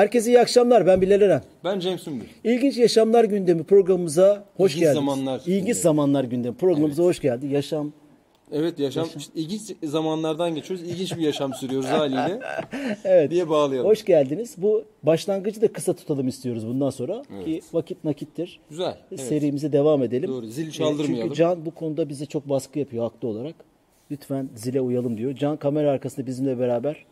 Herkese iyi akşamlar. Ben Bilal Eren. Ben Cem Sümbül. İlginç Yaşamlar Gündemi programımıza hoş İlginç geldiniz. Zamanlar İlginç Gündemi. Zamanlar Gündemi programımıza hoş geldi. Yaşam Evet yaşam, işte ilginç zamanlardan geçiyoruz. İlginç bir yaşam sürüyoruz haliyle. Evet. diye bağlayalım. Hoş geldiniz. Bu başlangıcı da kısa tutalım istiyoruz bundan sonra ki vakit nakittir. Güzel. Evet. Serimize devam edelim. Doğru, zil Ee, çaldırmayalım. Çünkü Can bu konuda bize çok baskı yapıyor haklı olarak. Lütfen zile uyalım diyor. Can kamera arkasında bizimle beraber.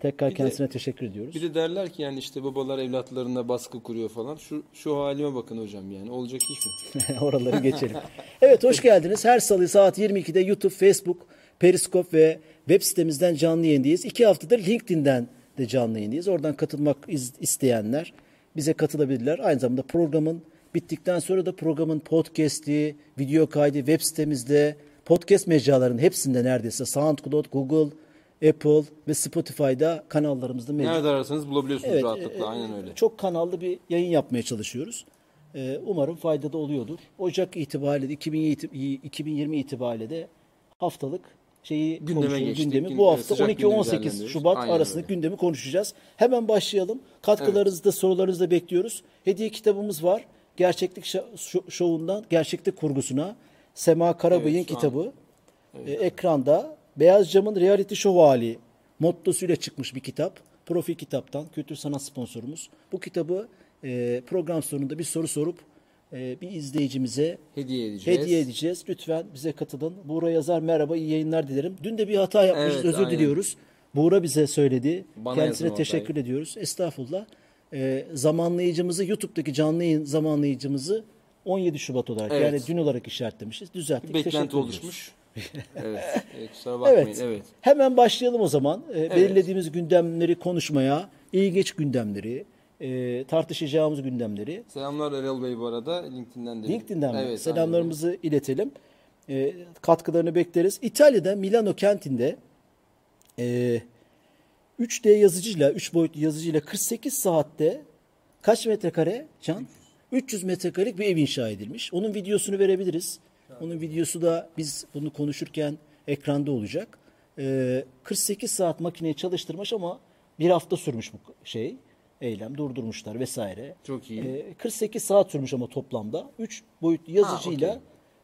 Tekrar Bir de- kendisine teşekkür ediyoruz. Bir de derler ki yani işte babalar evlatlarına baskı kuruyor falan. Şu şu halime bakın hocam yani olacak iş mi? Oraları geçelim. Evet hoş geldiniz. Her salı saat 22'de YouTube, Facebook, Periscope ve web sitemizden canlı yayındayız. İki haftadır LinkedIn'den de canlı yayındayız. Oradan katılmak isteyenler bize katılabilirler. Aynı zamanda programın bittikten sonra da programın podcast'i, video kaydı web sitemizde, podcast mecralarının hepsinde neredeyse SoundCloud, Google, Apple ve Spotify'da kanallarımızda mevcut. Nerede ararsanız bulabiliyorsunuz Evet, rahatlıkla. e, Aynen öyle. Çok kanallı bir yayın yapmaya çalışıyoruz. E, Umarım faydalı oluyordur. Ocak itibariyle de 2020 2020 itibariyle de haftalık şeyi Gündeme geçtik. gündemi. Gün- Bu evet, hafta sıcak gündemi 12-18 değerlendiriyoruz. Şubat Aynen arasındaki öyle. gündemi konuşacağız. Hemen başlayalım. Katkılarınızı da sorularınızı da bekliyoruz. Hediye kitabımız var. Gerçeklik şo- şo- şovundan gerçeklik kurgusuna Sema Karabay'ın Evet, şu an- kitabı e, ekranda Beyaz Cam'ın reality show hali mottosuyla çıkmış bir kitap. Profil kitaptan kültür sanat sponsorumuz. Bu kitabı e, program sonunda bir soru sorup e, bir izleyicimize Hediye edeceğiz. hediye edeceğiz. Lütfen bize katılın. Buğra yazar merhaba iyi yayınlar dilerim. Dün de bir hata yapmışız Evet, özür aynen. diliyoruz. Buğra bize söyledi. Bana Kendisine teşekkür hatayı. ediyoruz. Estağfurullah. E, zamanlayıcımızı YouTube'daki canlı yayın zamanlayıcımızı 17 Şubat olarak Evet. yani dün olarak işaretlemişiz. Düzelttik. Bir beklenti ediyoruz. Evet. evet. Kusura bakmayın. Evet. Evet. Hemen başlayalım o zaman. Ee, Belirlediğimiz gündemleri konuşmaya, ilginç gündemleri, e, tartışacağımız gündemleri Selamlar Erol Bey bu arada. LinkedIn'den de. LinkedIn'den mi? Evet, selamlarımızı iletelim. Ee, katkılarını bekleriz. İtalya'da Milano kentinde e, 3D yazıcıyla, 3 boyutlu yazıcıyla 48 saatte kaç metrekare Can? 300 metrekarelik bir ev inşa edilmiş. Onun videosunu verebiliriz. Onun videosu da biz bunu konuşurken ekranda olacak. Ee, 48 saat makineyi çalıştırmış ama bir hafta sürmüş bu şey. Eylem durdurmuşlar vesaire. Çok iyi. Ee, 48 saat sürmüş ama toplamda. 3 boyutlu yazıcıyla Ha,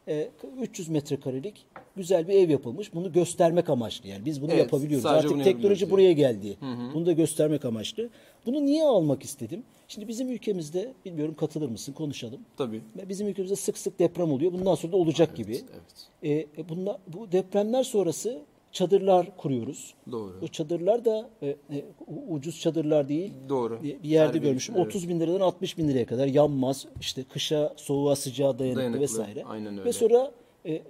e, 300 metrekarelik güzel bir ev yapılmış. Bunu göstermek amaçlı yani. Biz bunu Evet, yapabiliyoruz. Artık teknoloji buraya geldi. Bunu da göstermek amaçlı. Bunu niye almak istedim? Şimdi bizim ülkemizde bilmiyorum katılır mısın konuşalım. Tabii. Bizim ülkemizde sık sık deprem oluyor. Bundan sonra da olacak gibi. Evet. E, e, bunlar, bu depremler sonrası çadırlar kuruyoruz. Doğru. O çadırlar da e, e, ucuz çadırlar değil. Doğru. Bir yerde Her görmüşüm. evet. 30 bin liradan 60 bin liraya kadar yanmaz. İşte kışa, soğuğa, sıcağa dayanıklı, Dayanıklı, vesaire. aynen öyle. Ve sonra e, e,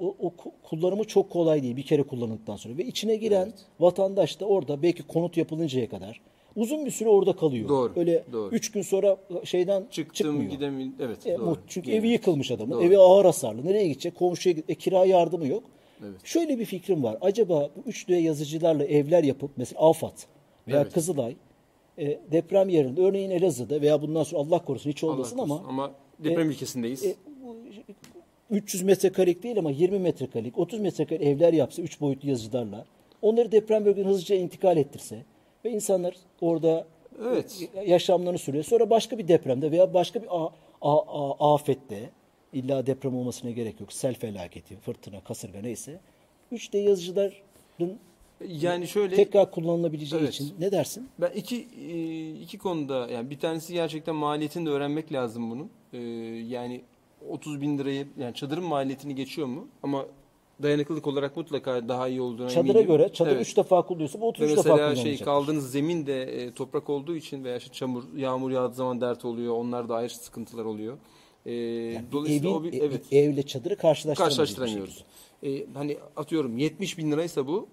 o, o ku- kullanımı çok kolay değil bir kere kullanıldıktan sonra. Ve içine giren vatandaş da orada belki konut yapılıncaya kadar uzun bir süre orada kalıyor. Doğru, Öyle doğru. 3 gün sonra şeyden Çıktım çıkmıyor. gidemiyorum. Evet. E, doğru. çünkü Yani. evi yıkılmış adamın. Doğru. Evi ağır hasarlı. Nereye gidecek? Komşuya e, kira yardımı yok. Evet. Şöyle bir fikrim var. Acaba bu 3D yazıcılarla evler yapıp mesela AFAD veya Evet. Kızılay e, deprem yerinde örneğin Elazığ'da veya bundan sonra Allah korusun hiç Allah olmasın korusun. ama ama deprem ülkesindeyiz. e, bu 300 metrekarelik değil ama 20 metrekarelik 30 metrekarelik evler yapsa 3 boyutlu yazıcılarla onları deprem bölgesine hızlıca intikal ettirse ve insanlar orada Evet. yaşamlarını sürüyor. Sonra başka bir depremde veya başka bir a- a- a- afette illa deprem olmasına gerek yok. Sel felaketi, fırtına, kasırga neyse. 3D yazıcıların yani şöyle tekrar kullanılabileceği Evet. için ne dersin? Ben iki e, iki konuda yani bir tanesi gerçekten maliyetini de öğrenmek lazım bunun. E, yani 30 bin lirayı yani çadırın maliyetini geçiyor mu? Ama dayanıklılık olarak mutlaka daha iyi olduğuna Çadıra eminim. göre çadır Evet. 3 defa kullanıyorsa bu Ve 33 defa mesela şey kullanılacak. kaldığınız zemin de e, toprak olduğu için veya işte çamur, yağmur yağdığı zaman dert oluyor. Onlar da ayrı sıkıntılar oluyor. E, dolayısıyla Evin, o bir, e- evet. evle çadırı karşılaştıramıyoruz. Ee, hani atıyorum 70 bin liraysa bu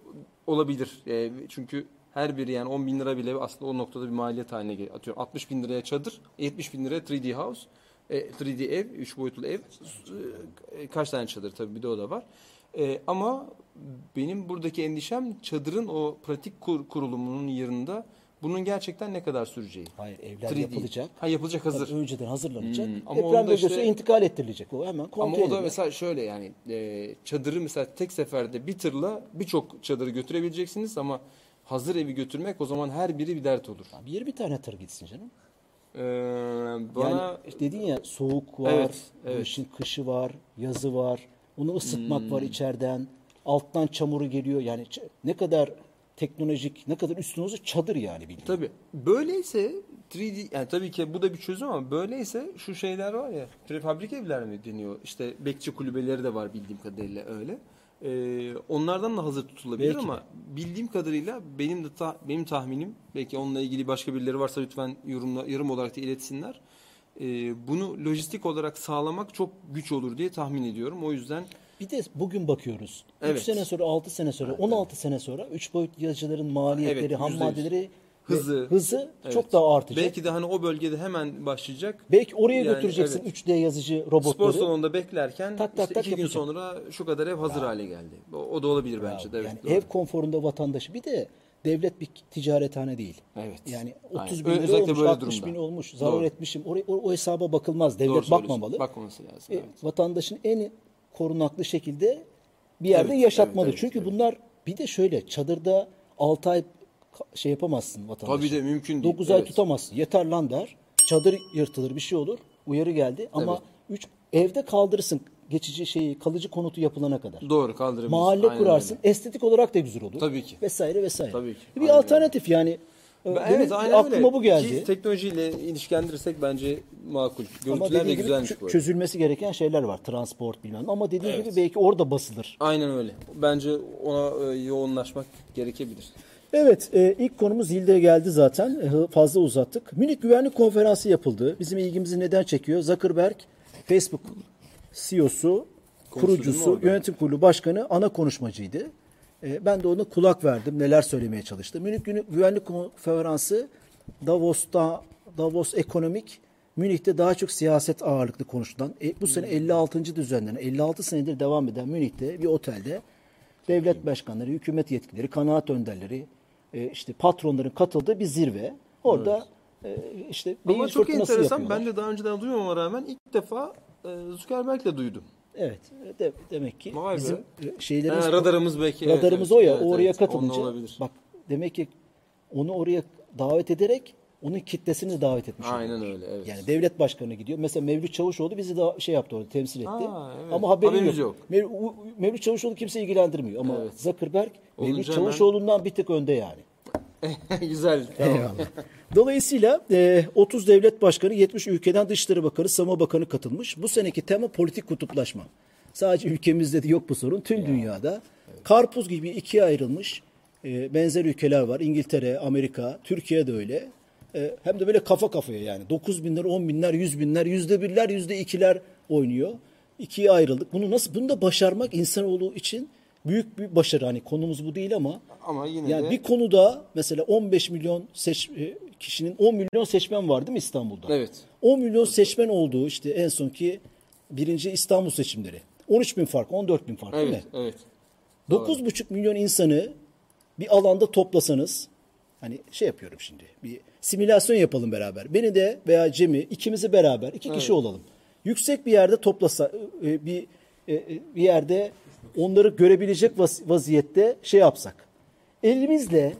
olabilir. Ee, çünkü her biri yani 10 bin lira bile aslında o noktada bir maliyet haline geliyor. Atıyorum 60 bin liraya çadır, 70 bin liraya 3D house, e, 3D ev, 3 boyutlu ev. E, kaç tane çadır tabii bir de o da var. E, ama benim buradaki endişem çadırın o pratik kur, kurulumunun yanında bunun gerçekten ne kadar süreceği. Hayır evler 3D. yapılacak. Ha yapılacak hazır. Tabii önceden hazırlanacak. Hmm, ama Deprem bölgesine işte- intikal ettirilecek o hemen Ama o da edilir. mesela şöyle yani e, çadırı mesela tek seferde bir tırla birçok çadırı götürebileceksiniz ama hazır evi götürmek o zaman her biri bir dert olur. Bir yere bir tane tır gitsin canım. Ee, bana Yani işte dedin ya soğuk var, Evet, evet. işin kışı var, yazı var. Onu ısıtmak Hmm. var içeriden. Alttan çamuru geliyor. Yani ne kadar teknolojik, ne kadar üstünüzü çadır yani bildiğin. Tabii. Böyleyse 3D yani tabii ki bu da bir çözüm ama böyleyse şu şeyler var ya prefabrik evler mi deniyor? İşte bekçi kulübeleri de var bildiğim kadarıyla öyle. Ee, onlardan da hazır tutulabilir Belki ama bildiğim kadarıyla benim de ta- benim tahminim belki onunla ilgili başka birileri varsa lütfen yorumla yorum olarak da iletsinler. Ee, bunu lojistik olarak sağlamak çok güç olur diye tahmin ediyorum. O yüzden Bir de bugün bakıyoruz. 3 Evet. sene sonra, 6 sene sonra, 16 sene sonra 3 boyutlu yazıcıların maliyetleri, Evet, ham maddeleri Hızı. hızı Evet. çok daha artacak. Belki, belki de hani o bölgede hemen başlayacak. oraya Yani götüreceksin evet. 3D yazıcı Spor robotları. salonunda beklerken Tak, tak, işte tak iki gün sonra şu kadar ev hazır hale geldi. O, o da olabilir bence de. Evet, yani ev konforunda vatandaşı. Bir de devlet bir ticarethane değil. Evet. Yani Aynen. 30 bin lira Özellikle olmuş, böyle 60 durumda. bin olmuş, zarar Doğru. etmişim. Oraya, o, o hesaba bakılmaz. Devlet Doğru bakmamalı. Bakmaması lazım. E, Evet. Vatandaşın en korunaklı şekilde bir yerde Evet, yaşatmalı. evet, evet, Çünkü evet. bunlar bir de şöyle çadırda 6 ay şey yapamazsın vatandaşı. Tabii de mümkün değil. 9 ay Evet. tutamazsın. Yeter lan der. Çadır yırtılır bir şey olur. Uyarı geldi ama 3 evde kaldırırsın geçici şeyi kalıcı konutu yapılana kadar. Doğru kaldırabilirsin. Mahalle Aynen kurarsın. öyle. Estetik olarak da güzel olur. Tabii ki. Vesaire vesaire. Tabii ki. Bir Aynen alternatif yani. Ben- Benim evet aynen aklıma öyle. bu geldi. Ki teknolojiyle ilişkilendirirsek bence makul. Görüntüler de gibi güzelmiş çö- bu çözülmesi gereken şeyler var. Transport bilmem. Ama dediği Evet. gibi belki orada basılır. Aynen öyle. Bence ona e, yoğunlaşmak gerekebilir. Evet, e, ilk konumuz Hilde geldi zaten. E, fazla uzattık. Münih Güvenlik Konferansı yapıldı. Bizim ilgimizi neden çekiyor? Zuckerberg, Facebook CEO'su, kurucusu, yönetim kurulu başkanı ana konuşmacıydı. E, ben de ona kulak verdim. Neler söylemeye çalıştı. Münih Günü- Güvenlik Konferansı Davos'ta Davos Ekonomik Münih'te daha çok siyaset ağırlıklı konuşulan, e, bu sene 56. düzenlenen, 56 senedir devam eden Münih'te bir otelde devlet başkanları, hükümet yetkilileri, kanaat önderleri, e, işte patronların katıldığı bir zirve. Orada e, işte beyin Ama çok enteresan. yapıyorlar. Ben de daha önceden duymama rağmen ilk defa e, Zuckerberg'le duydum. Evet. De, demek ki Vay be. bizim e, şeylerimiz Ha, radarımız belki. radarımız evet, o ya. evet, oraya evet. katılınca olabilir. bak demek ki onu oraya davet ederek onun kitlesini davet etmiş Aynen oluyorlar. öyle, evet. Yani devlet başkanı gidiyor. Mesela Mevlüt Çavuşoğlu bizi de şey yaptı orada temsil etti. Aa, evet. Ama haberimiz Haberimiz yok. yok. Mev- Mevlüt Çavuşoğlu kimse ilgilendirmiyor ama Evet. Zuckerberg Olunca Mevlüt hemen- Çavuşoğlu'ndan bir tık önde yani. Güzel. Tamam. Dolayısıyla e, 30 devlet başkanı, 70 ülkeden Dışişleri Bakanı, Savunma Bakanı katılmış. Bu seneki tema politik kutuplaşma. Sadece ülkemizde de yok bu sorun. Tüm dünyada karpuz gibi ikiye ayrılmış e, benzer ülkeler var. İngiltere, Amerika, Türkiye de öyle. E, hem de böyle kafa kafaya yani. 9 binler, 10 binler, 100 binler, yüzde birler, yüzde ikiler oynuyor. İkiye ayrıldık. Bunu nasıl, bunu da başarmak insanoğlu için büyük bir başarı. Hani konumuz bu değil ama Ama yine yani de bir konuda mesela 15 milyon seç, e, kişinin 10 milyon seçmen var değil mi İstanbul'da? Evet. 10 milyon seçmen olduğu işte en sonki birinci İstanbul seçimleri. 13 bin fark, 14 bin fark değil evet, mi? evet. 9,5 milyon insanı bir alanda toplasanız hani şey yapıyorum şimdi bir simülasyon yapalım beraber. Beni de veya Cem'i ikimizi beraber iki kişi olalım. Yüksek bir yerde toplasa e, bir e, bir yerde onları görebilecek vaz- vaziyette şey yapsak. Elimizle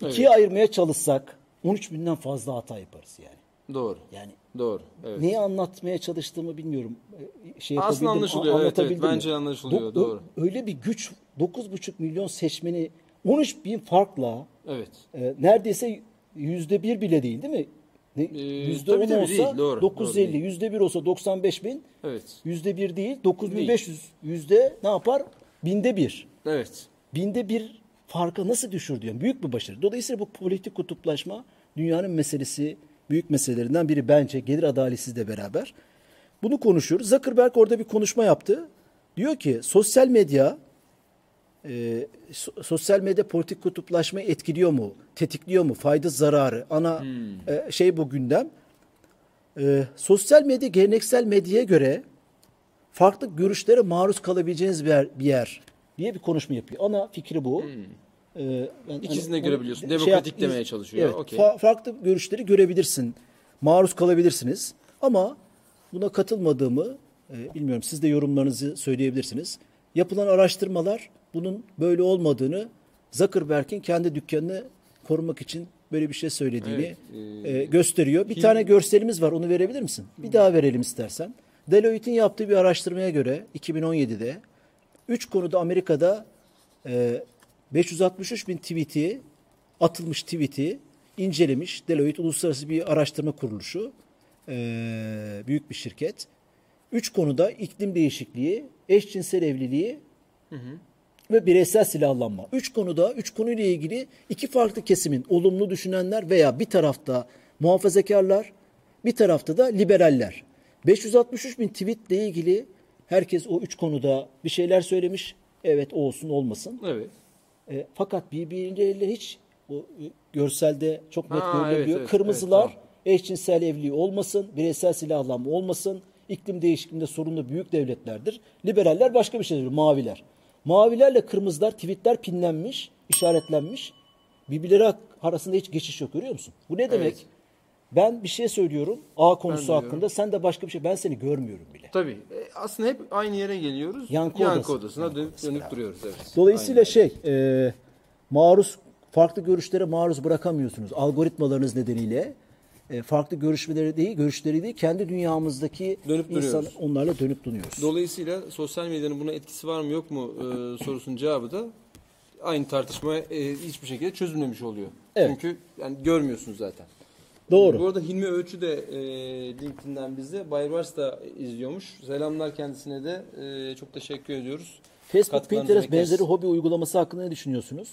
ikiye ayırmaya çalışsak 13 binden fazla hata yaparız yani. Doğru. Yani Doğru. Evet. Neyi anlatmaya çalıştığımı bilmiyorum. Ee, Şey Aslında anlaşılıyor, evet, evet. mi? Bence anlaşılıyor, Do- doğru. Öyle bir güç 9,5 milyon seçmeni 13 bin farkla Evet. e, neredeyse yüzde bir bile değil değil mi? Ne, Ee, yüzde tabii on tabii olsa değil, doğru, 950, doğru değil. yüzde bir olsa 95 bin, Evet. yüzde bir değil 9500 yüzde ne yapar? Binde bir. Evet. Binde bir farka nasıl düşürdü? Yani büyük bir başarı. Dolayısıyla bu politik kutuplaşma dünyanın meselesi, büyük meselelerinden biri bence gelir adaletsizle de beraber. Bunu konuşuyoruz. Zuckerberg orada bir konuşma yaptı. Diyor ki sosyal medya e, so- sosyal medya politik kutuplaşmayı etkiliyor mu? Tetikliyor mu? Fayda zararı. Ana e, şey bu gündem. E, sosyal medya geleneksel medyaya göre farklı görüşlere maruz kalabileceğiniz bir yer, bir yer diye bir konuşma yapıyor. Ana fikri bu. Ee, ben İkisini de onu görebiliyorsun. şey Demokratik yap- demeye çalışıyor. Evet, Okey. fa- farklı görüşleri görebilirsin. Maruz kalabilirsiniz. Ama buna katılmadığımı e, bilmiyorum. Siz de yorumlarınızı söyleyebilirsiniz. Yapılan araştırmalar bunun böyle olmadığını Zuckerberg'in kendi dükkanını korumak için böyle bir şey söylediğini Evet, e, gösteriyor. Bir film- tane görselimiz var. Onu verebilir misin? Bir daha verelim istersen. Deloitte'in yaptığı bir araştırmaya göre 2017'de 3 konuda Amerika'da e, 563 bin tweet'i atılmış tweet'i incelemiş. Deloitte uluslararası bir araştırma kuruluşu. E, büyük bir şirket. Üç konuda iklim değişikliği, eşcinsel evliliği ve bireysel silahlanma. Üç konuda, üç konuyla ilgili iki farklı kesimin olumlu düşünenler veya bir tarafta muhafazakarlar, bir tarafta da liberaller. 563 bin tweetle ilgili herkes o üç konuda bir şeyler söylemiş. Evet olsun olmasın. Evet. E, fakat birbirleriyle hiç o e, görselde çok net Ha, görülebiliyor. evet, evet, Kırmızılar evet, eşcinsel evliliği olmasın, bireysel silahlanma olmasın, iklim değişikliğinde sorunlu büyük devletlerdir. Liberaller başka bir şey diyor, maviler. Mavilerle kırmızılar, tweetler pinlenmiş, işaretlenmiş. Birbirleri arasında hiç geçiş yok görüyor musun? Bu ne demek? Evet. Ben bir şey söylüyorum A konusu hakkında, sen de başka bir şey. Ben seni görmüyorum bile. Tabii. E, aslında hep aynı yere geliyoruz. Yankı Yankı odası. odasına Yankı dönüp, dönüp duruyoruz. Evet. Dolayısıyla Aynen. şey e, maruz farklı görüşlere maruz bırakamıyorsunuz. Algoritmalarınız nedeniyle farklı görüşmeleri değil, görüşleri değil kendi dünyamızdaki Dönüp insan duruyoruz. onlarla dönüp duruyoruz. Dolayısıyla sosyal medyanın buna etkisi var mı yok mu e, sorusunun cevabı da aynı tartışma e, hiçbir şekilde çözülmemiş oluyor. Evet. Çünkü yani görmüyorsunuz zaten. Doğru. Bu arada Hilmi Ölçü de e, LinkedIn'den bizde. Baybars da izliyormuş. Selamlar kendisine de. E, çok teşekkür ediyoruz. Facebook, Pinterest benzeri hobi uygulaması hakkında ne düşünüyorsunuz?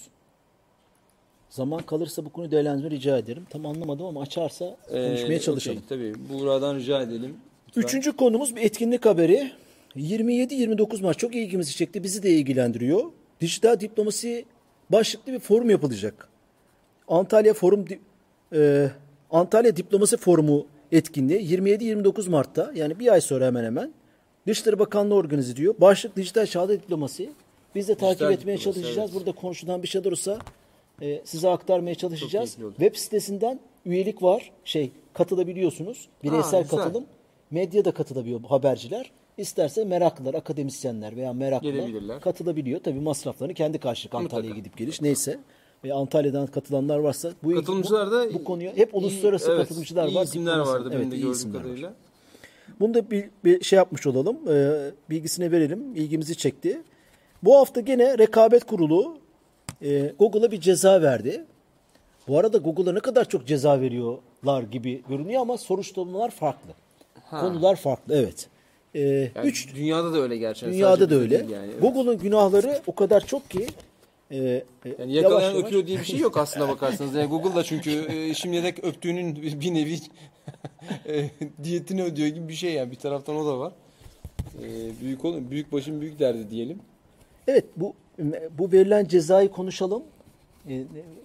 Zaman kalırsa bu konuyu değerlendirme rica ederim. Tam anlamadım ama açarsa E, konuşmaya çalışalım. okey, tabii. Buğra'dan rica edelim. Lütfen. Üçüncü konumuz bir etkinlik haberi. 27-29 Mart çok ilgimizi çekti. Bizi de ilgilendiriyor. Dijital diplomasi başlıklı bir forum yapılacak. Antalya Forum e, Antalya Diplomasi Forumu etkinliği 27-29 Mart'ta yani bir ay sonra hemen hemen Dışişleri Bakanlığı organize ediyor. Başlık dijital çağda diplomasi. Biz de takip Dijital etmeye diplomasi, çalışacağız. evet. Burada konuşulan bir şey olursa e, size aktarmaya çalışacağız. Web sitesinden üyelik var. Şey katılabiliyorsunuz. Bireysel güzel. katılım. Medyada katılabiliyor bu haberciler. İsterse meraklılar, akademisyenler veya meraklılar katılabiliyor. Tabii masraflarını kendi karşılık Antalya'ya Mutlaka. gidip geliş neyse. Ve Antalya'dan katılanlar varsa bu Katılımcılar bu, da bu konuya hep uluslararası iyi- evet, katılımcılar iyi var. isimler vardı benim Evet, de iyi gördüğüm isimler var. kadarıyla. Bunu da bir, bir şey yapmış olalım. Ee, bilgisini verelim. İlgimizi çekti. Bu hafta gene rekabet kurulu e, Google'a bir ceza verdi. Bu arada Google'a ne kadar çok ceza veriyorlar gibi görünüyor ama soruşturmalar farklı. Konular farklı evet. Ee, Yani üç dünyada da öyle gerçekten. dünyada da öyle. Yani. Evet. Google'ın günahları o kadar çok ki e, e, Yani yakalayan yavaş öpüyor diye bir şey yok aslında bakarsanız. Yani Google'da çünkü e, şimdiye dek öptüğünün bir bir nevi e, diyetini ödüyor gibi bir şey yani. Bir taraftan o da var. E, büyük olun, büyük başın büyük derdi diyelim. Evet bu bu verilen cezayı konuşalım. E,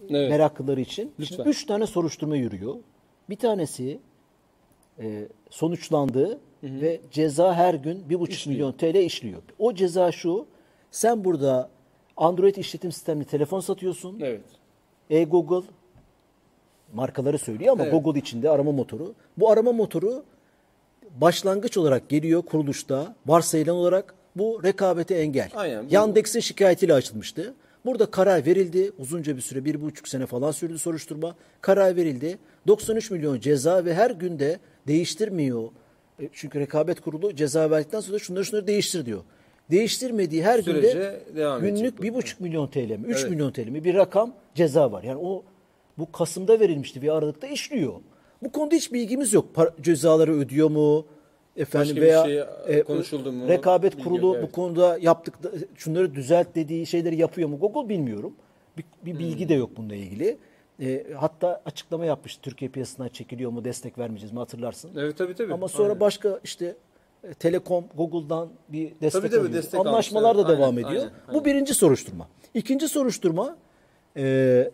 Evet. Meraklıları için. Lütfen. Şimdi üç tane soruşturma yürüyor. Bir tanesi e, sonuçlandı ve ceza her gün bir buçuk milyon TL işliyor. O ceza şu. Sen burada Android işletim sistemli telefon satıyorsun. Evet. E-Google markaları söylüyor ama Evet. Google içinde arama motoru. Bu arama motoru başlangıç olarak geliyor kuruluşta varsayılan olarak bu rekabete engel. Aynen, bu- Yandex'in şikayetiyle açılmıştı. Burada karar verildi. Uzunca bir süre, bir buçuk sene falan sürdü soruşturma. Karar verildi. 93 milyon ceza ve her günde değiştirmiyor. E, Çünkü rekabet kurulu ceza verdikten sonra şunları şunları değiştir diyor. Değiştirmediği her Sürece günde devam günlük bir buçuk milyon TL mi, 3 Evet. milyon TL mi bir rakam ceza var. Yani o bu Kasım'da verilmişti ve Aralık'ta işliyor. Bu konuda hiç bilgimiz yok. Par- cezaları ödüyor mu? Efendim Başka bir veya şey, e, konuşuldu mu? Rekabet Bilgi kurulu evet. bu konuda yaptık şunları düzelt dediği şeyleri yapıyor mu? Google bilmiyorum. Bir, bir bilgi de yok bununla ilgili. E, hatta açıklama yapmıştı. Türkiye piyasasından çekiliyor mu, destek vermeyeceğiz mi hatırlarsın. Evet tabii tabii. Ama sonra Aynen. başka işte e, Telekom, Google'dan bir destek Tabii, tabii, destek Anlaşmalar da almışlar. devam Aynen, ediyor. aynen, Bu aynen. birinci soruşturma. İkinci soruşturma e,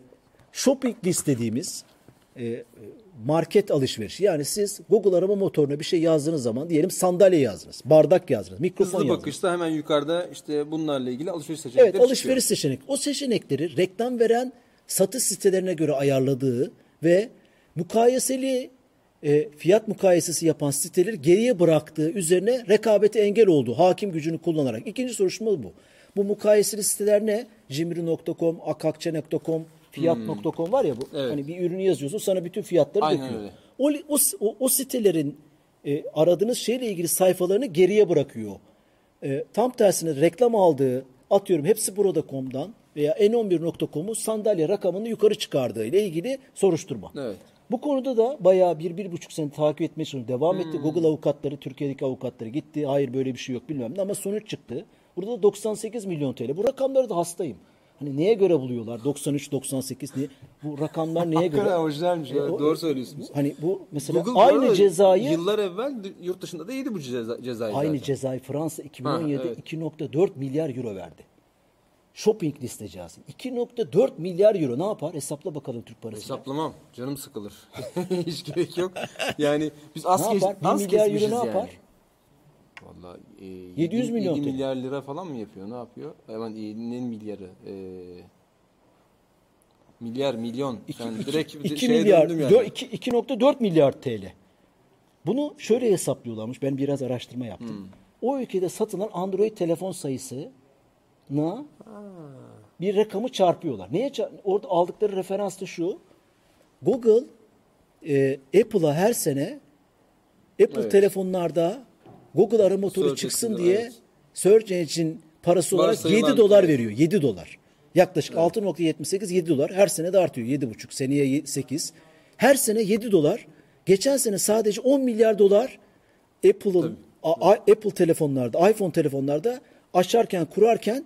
shopping list dediğimiz e, e, market alışverişi. Yani siz Google arama motoruna bir şey yazdığınız zaman diyelim sandalye yazdınız, bardak yazdınız, mikrofon Hızlı yazdınız. bakışta hemen yukarıda işte bunlarla ilgili alışveriş seçenekleri Evet alışveriş seçenek. O seçenekleri reklam veren satış sitelerine göre ayarladığı ve mukayeseli e, fiyat mukayesesi yapan siteleri geriye bıraktığı üzerine rekabete engel olduğu hakim gücünü kullanarak. İkinci soruşturma bu. Bu mukayeseli siteler ne? Cimri.com, akakçe.com, fiyat.com var ya bu. Evet. Hani bir ürünü yazıyorsun sana bütün fiyatları Aynen döküyor. öyle. O, o, o, sitelerin e, aradığınız şeyle ilgili sayfalarını geriye bırakıyor. E, tam tersine reklam aldığı atıyorum hepsi burada.com'dan veya n11.com'u sandalye rakamını yukarı çıkardığı ile ilgili soruşturma. Evet. Bu konuda da bayağı bir, bir buçuk sene takip etmeye çalıştım. Devam etti. Hmm. Google avukatları, Türkiye'deki avukatları gitti. Hayır böyle bir şey yok bilmem ne ama sonuç çıktı. Burada da 98 milyon TL. Bu rakamları da hastayım. Hani neye göre buluyorlar? 93, 98 niye? Bu rakamlar neye göre? Hakikaten orijinalmiş. evet, E, o- doğru söylüyorsunuz. Hani bu mesela Google aynı cezayı yıllar evvel yurt dışında da yedi bu ceza, cezayı aynı zaten. cezayı Fransa 2017'de Ha, evet. 2.4 milyar euro verdi. Shopping liste cezası. 2.4 milyar euro ne yapar? Hesapla bakalım Türk parasıyla. Hesaplamam. Canım sıkılır. Hiç gerek yok. Yani biz az, Ne kes, yapar? Bir az milyar euro ne yani. yapar? Vallahi e, 700 7 milyon TL. milyar lira falan mı yapıyor? Ne yapıyor? Hemen e, ne milyarı? E, milyar, milyon. Sen direkt 2 şeye milyar, döndüm yani. dö- iki- 2.4 milyar TL. Bunu şöyle hesaplıyorlarmış. Ben biraz araştırma yaptım. Hmm. O ülkede satılan Android telefon sayısına bir rakamı çarpıyorlar. Neye çar- Orada aldıkları referans da şu. Google e, Apple'a her sene Apple Evet. telefonlarda Google arama motoru Search çıksın diye evet. search engine parası olarak Varsayılan 7 dolar para. veriyor. 7 dolar. Yaklaşık 6.78 7 dolar. Her sene de artıyor. 7.5 seneye 8. Her sene 7 dolar. Geçen sene sadece 10 milyar dolar Apple'ın Apple telefonlarda, iPhone telefonlarda açarken, kurarken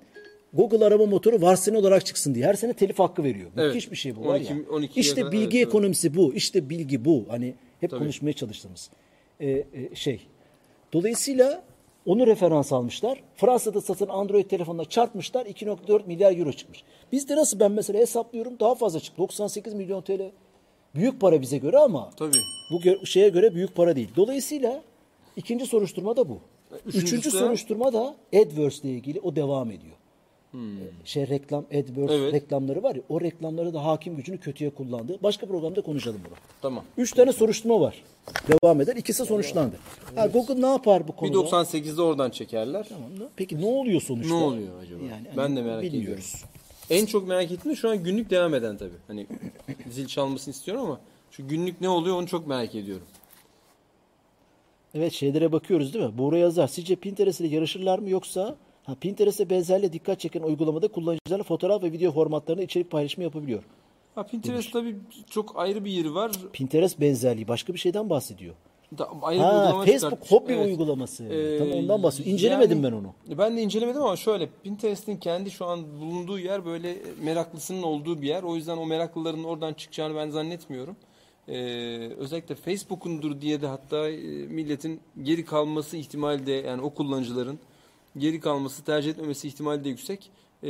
Google arama motoru varsayılan olarak çıksın diye her sene telif hakkı veriyor. Evet. Müthiş bir şey bu var 12 ya. 12 işte bilgi evet, evet. ekonomisi bu. İşte bilgi bu. Hani hep Tabii. konuşmaya çalıştığımız e, e, şey. Dolayısıyla onu referans almışlar. Fransa'da satın Android telefonla çarpmışlar. 2.4 milyar euro çıkmış. Bizde nasıl ben mesela hesaplıyorum daha fazla çıktı. 98 milyon TL. Büyük para bize göre ama Tabii. bu gö- şeye göre büyük para değil. Dolayısıyla ikinci soruşturma da bu. Üçüncüsü- Üçüncü soruşturma da AdWords ile ilgili o devam ediyor. Şey reklam AdWords Hmm. Evet. reklamları var ya o reklamları da hakim gücünü kötüye kullandı. Başka programda konuşalım bunu. Tamam. Üç tane soruşturma var. Devam eder. İkisi sonuçlandı. Ha, Google ne yapar bu konuda? 98'de oradan çekerler. Peki ne oluyor sonuçta? Ne oluyor acaba? Yani, ben hani de merak ediyorum. bilmiyoruz. En çok merak ettiğim şu an günlük devam eden tabii. Hani zil çalmasını istiyorum ama şu günlük ne oluyor onu çok merak ediyorum. Evet şeylere bakıyoruz değil mi? Buğra yazar. Sizce Pinterest ile yarışırlar mı yoksa ha, Pinterest'e benzerle dikkat çeken uygulamada kullanıcılarla fotoğraf ve video formatlarında içerik paylaşımı yapabiliyor. Ha Pinterest tabii çok ayrı bir yeri var. Pinterest benzerliği başka bir şeyden bahsediyor. Da, ayrı bir Ha, uygulama Facebook çıkartmış. hobi Evet. uygulaması. Ee, Tam ondan bahsediyor. İncelemedim yani- ben onu. Ben de incelemedim ama şöyle Pinterest'in kendi şu an bulunduğu yer böyle meraklısının olduğu bir yer. O yüzden o meraklıların oradan çıkacağını ben zannetmiyorum. Ee, özellikle Facebook'undur diye de hatta e, milletin geri kalması ihtimali de yani o kullanıcıların geri kalması tercih etmemesi ihtimali de yüksek. Ee,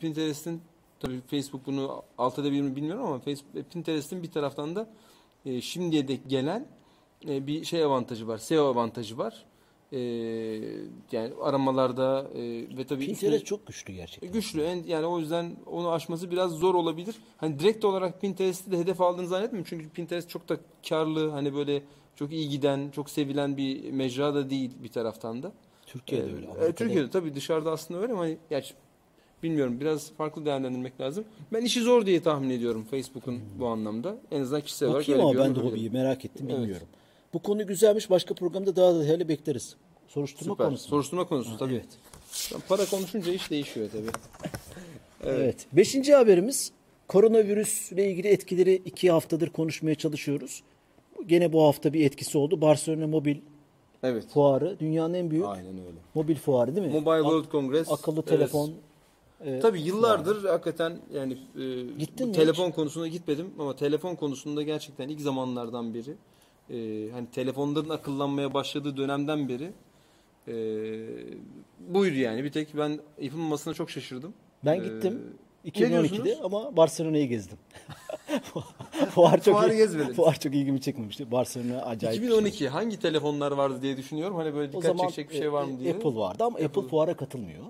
Pinterest'in tabii Facebook bunu alt edebilir mi bilmiyorum ama Facebook, Pinterest'in bir taraftan da e, şimdiye dek gelen e, bir şey avantajı var. SEO avantajı var. E, yani aramalarda e, ve tabii Pinterest üstüne- çok güçlü gerçekten. güçlü. En, yani o yüzden onu aşması biraz zor olabilir. Hani direkt olarak Pinterest'i de hedef aldığını zannetmiyorum. Çünkü Pinterest çok da karlı, hani böyle çok iyi giden, çok sevilen bir mecra da değil bir taraftan da. Türkiye'de Ee, öyle. e, Amerika'da- Türkiye'de tabii dışarıda aslında öyle ama gerçi bilmiyorum biraz farklı değerlendirmek lazım. Ben işi zor diye tahmin ediyorum Facebook'un bu anlamda. En azından kişisel olarak Bakayım ama ben de hobiyi merak ettim Evet. bilmiyorum. Bu konu güzelmiş. Başka programda daha da hele bekleriz. Soruşturma Süper. konusu. Soruşturma konusu tabii. Evet. Para konuşunca iş değişiyor tabii. Evet. Beşinci haberimiz koronavirüsle ilgili etkileri iki haftadır konuşmaya çalışıyoruz. Gene bu hafta bir etkisi oldu. Barcelona Mobil Evet. Fuarı dünyanın en büyük Aynen öyle. mobil fuarı değil mi? Mobile Ak- World Congress. akıllı evet. telefon. e, Tabii yıllardır hakikaten yani e, Gittin mi telefon konusunda gitmedim ama telefon konusunda gerçekten ilk zamanlardan beri e, hani telefonların akıllanmaya başladığı dönemden beri e, buydu yani. Bir tek ben yapılmamasına çok şaşırdım. Ben Ee, gittim ne 2012'de diyorsunuz? ama Barcelona'yı gezdim. Fuar çok Fuarı gezmediniz. Fuar çok ilgimi çekmemişti. Barcelona acayip. bir şey. 2012 hangi telefonlar vardı diye düşünüyorum. Hani böyle O dikkat zaman çekecek bir şey var mı e, diye. Apple vardı ama Apple, Apple. fuara katılmıyor.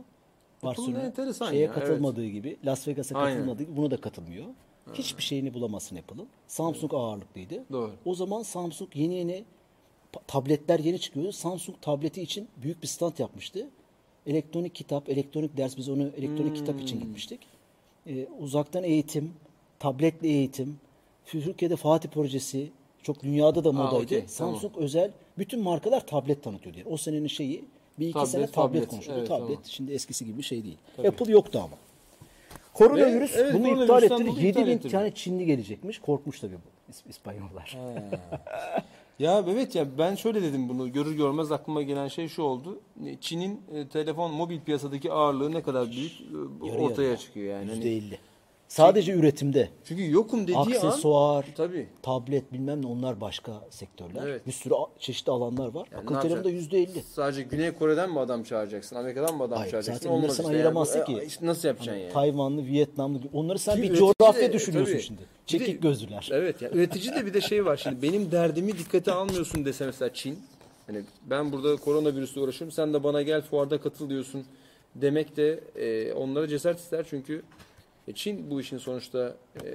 Barcelona şeye ya, evet. katılmadığı gibi, Las Vegas'a katılmadığı gibi buna da katılmıyor. Hiçbir şeyini bulamazsın Apple'ın. Samsung ağırlıklıydı. Doğru. O zaman Samsung yeni yeni tabletler yeni çıkıyordu. Samsung tableti için büyük bir stand yapmıştı. elektronik kitap, elektronik ders biz onu elektronik kitap için Hmm. gitmiştik. E, uzaktan eğitim, tabletli eğitim, Türkiye'de Fatih projesi çok dünyada da modaydı. okey, Samsung özel bütün markalar tablet tanıtıyor diye. O senenin şeyi bir iki Tablet, sene tablet, tablet. konuşuyordu. Evet, tablet tamam. şimdi eskisi gibi bir şey değil. Tabii. Apple yoktu ama. Koronavirüs Ve- evet, bunu iptal etti. dolayı 7 iptal bin tane Çinli gelecekmiş. Korkmuş tabii bu İs- İspanyollar. Ya evet ya ben şöyle dedim bunu görür görmez aklıma gelen şey şu oldu. Çin'in e, telefon mobil piyasadaki ağırlığı ne kadar büyük e, Yarı ortaya yarıya. çıkıyor yani. Hani- %50. Sadece üretimde. çünkü yokum dediği Aksesuar, an tabii. tablet bilmem ne onlar başka sektörler. Evet. Bir sürü çeşitli alanlar var. Yani Akıl telefonda yapacaksın? %50. Sadece Güney Kore'den mi adam çağıracaksın? Amerika'dan mı adam Hayır, çağıracaksın? zaten onları Olmaz işte. ayıramazsın Yani bu- ki. e, işte nasıl yapacaksın Hani yani? Tayvanlı, Vietnamlı onlar sen Ki bir üretici coğrafya de- düşünüyorsun tabii. şimdi. Çekik gözlüler. Evet ya üretici de bir de şey var şimdi benim derdimi dikkate almıyorsun dese mesela Çin. Hani ben burada koronavirüsle uğraşıyorum sen de bana gel fuarda katıl diyorsun demek de e, onlara cesaret ister çünkü e, Çin bu işin sonuçta e,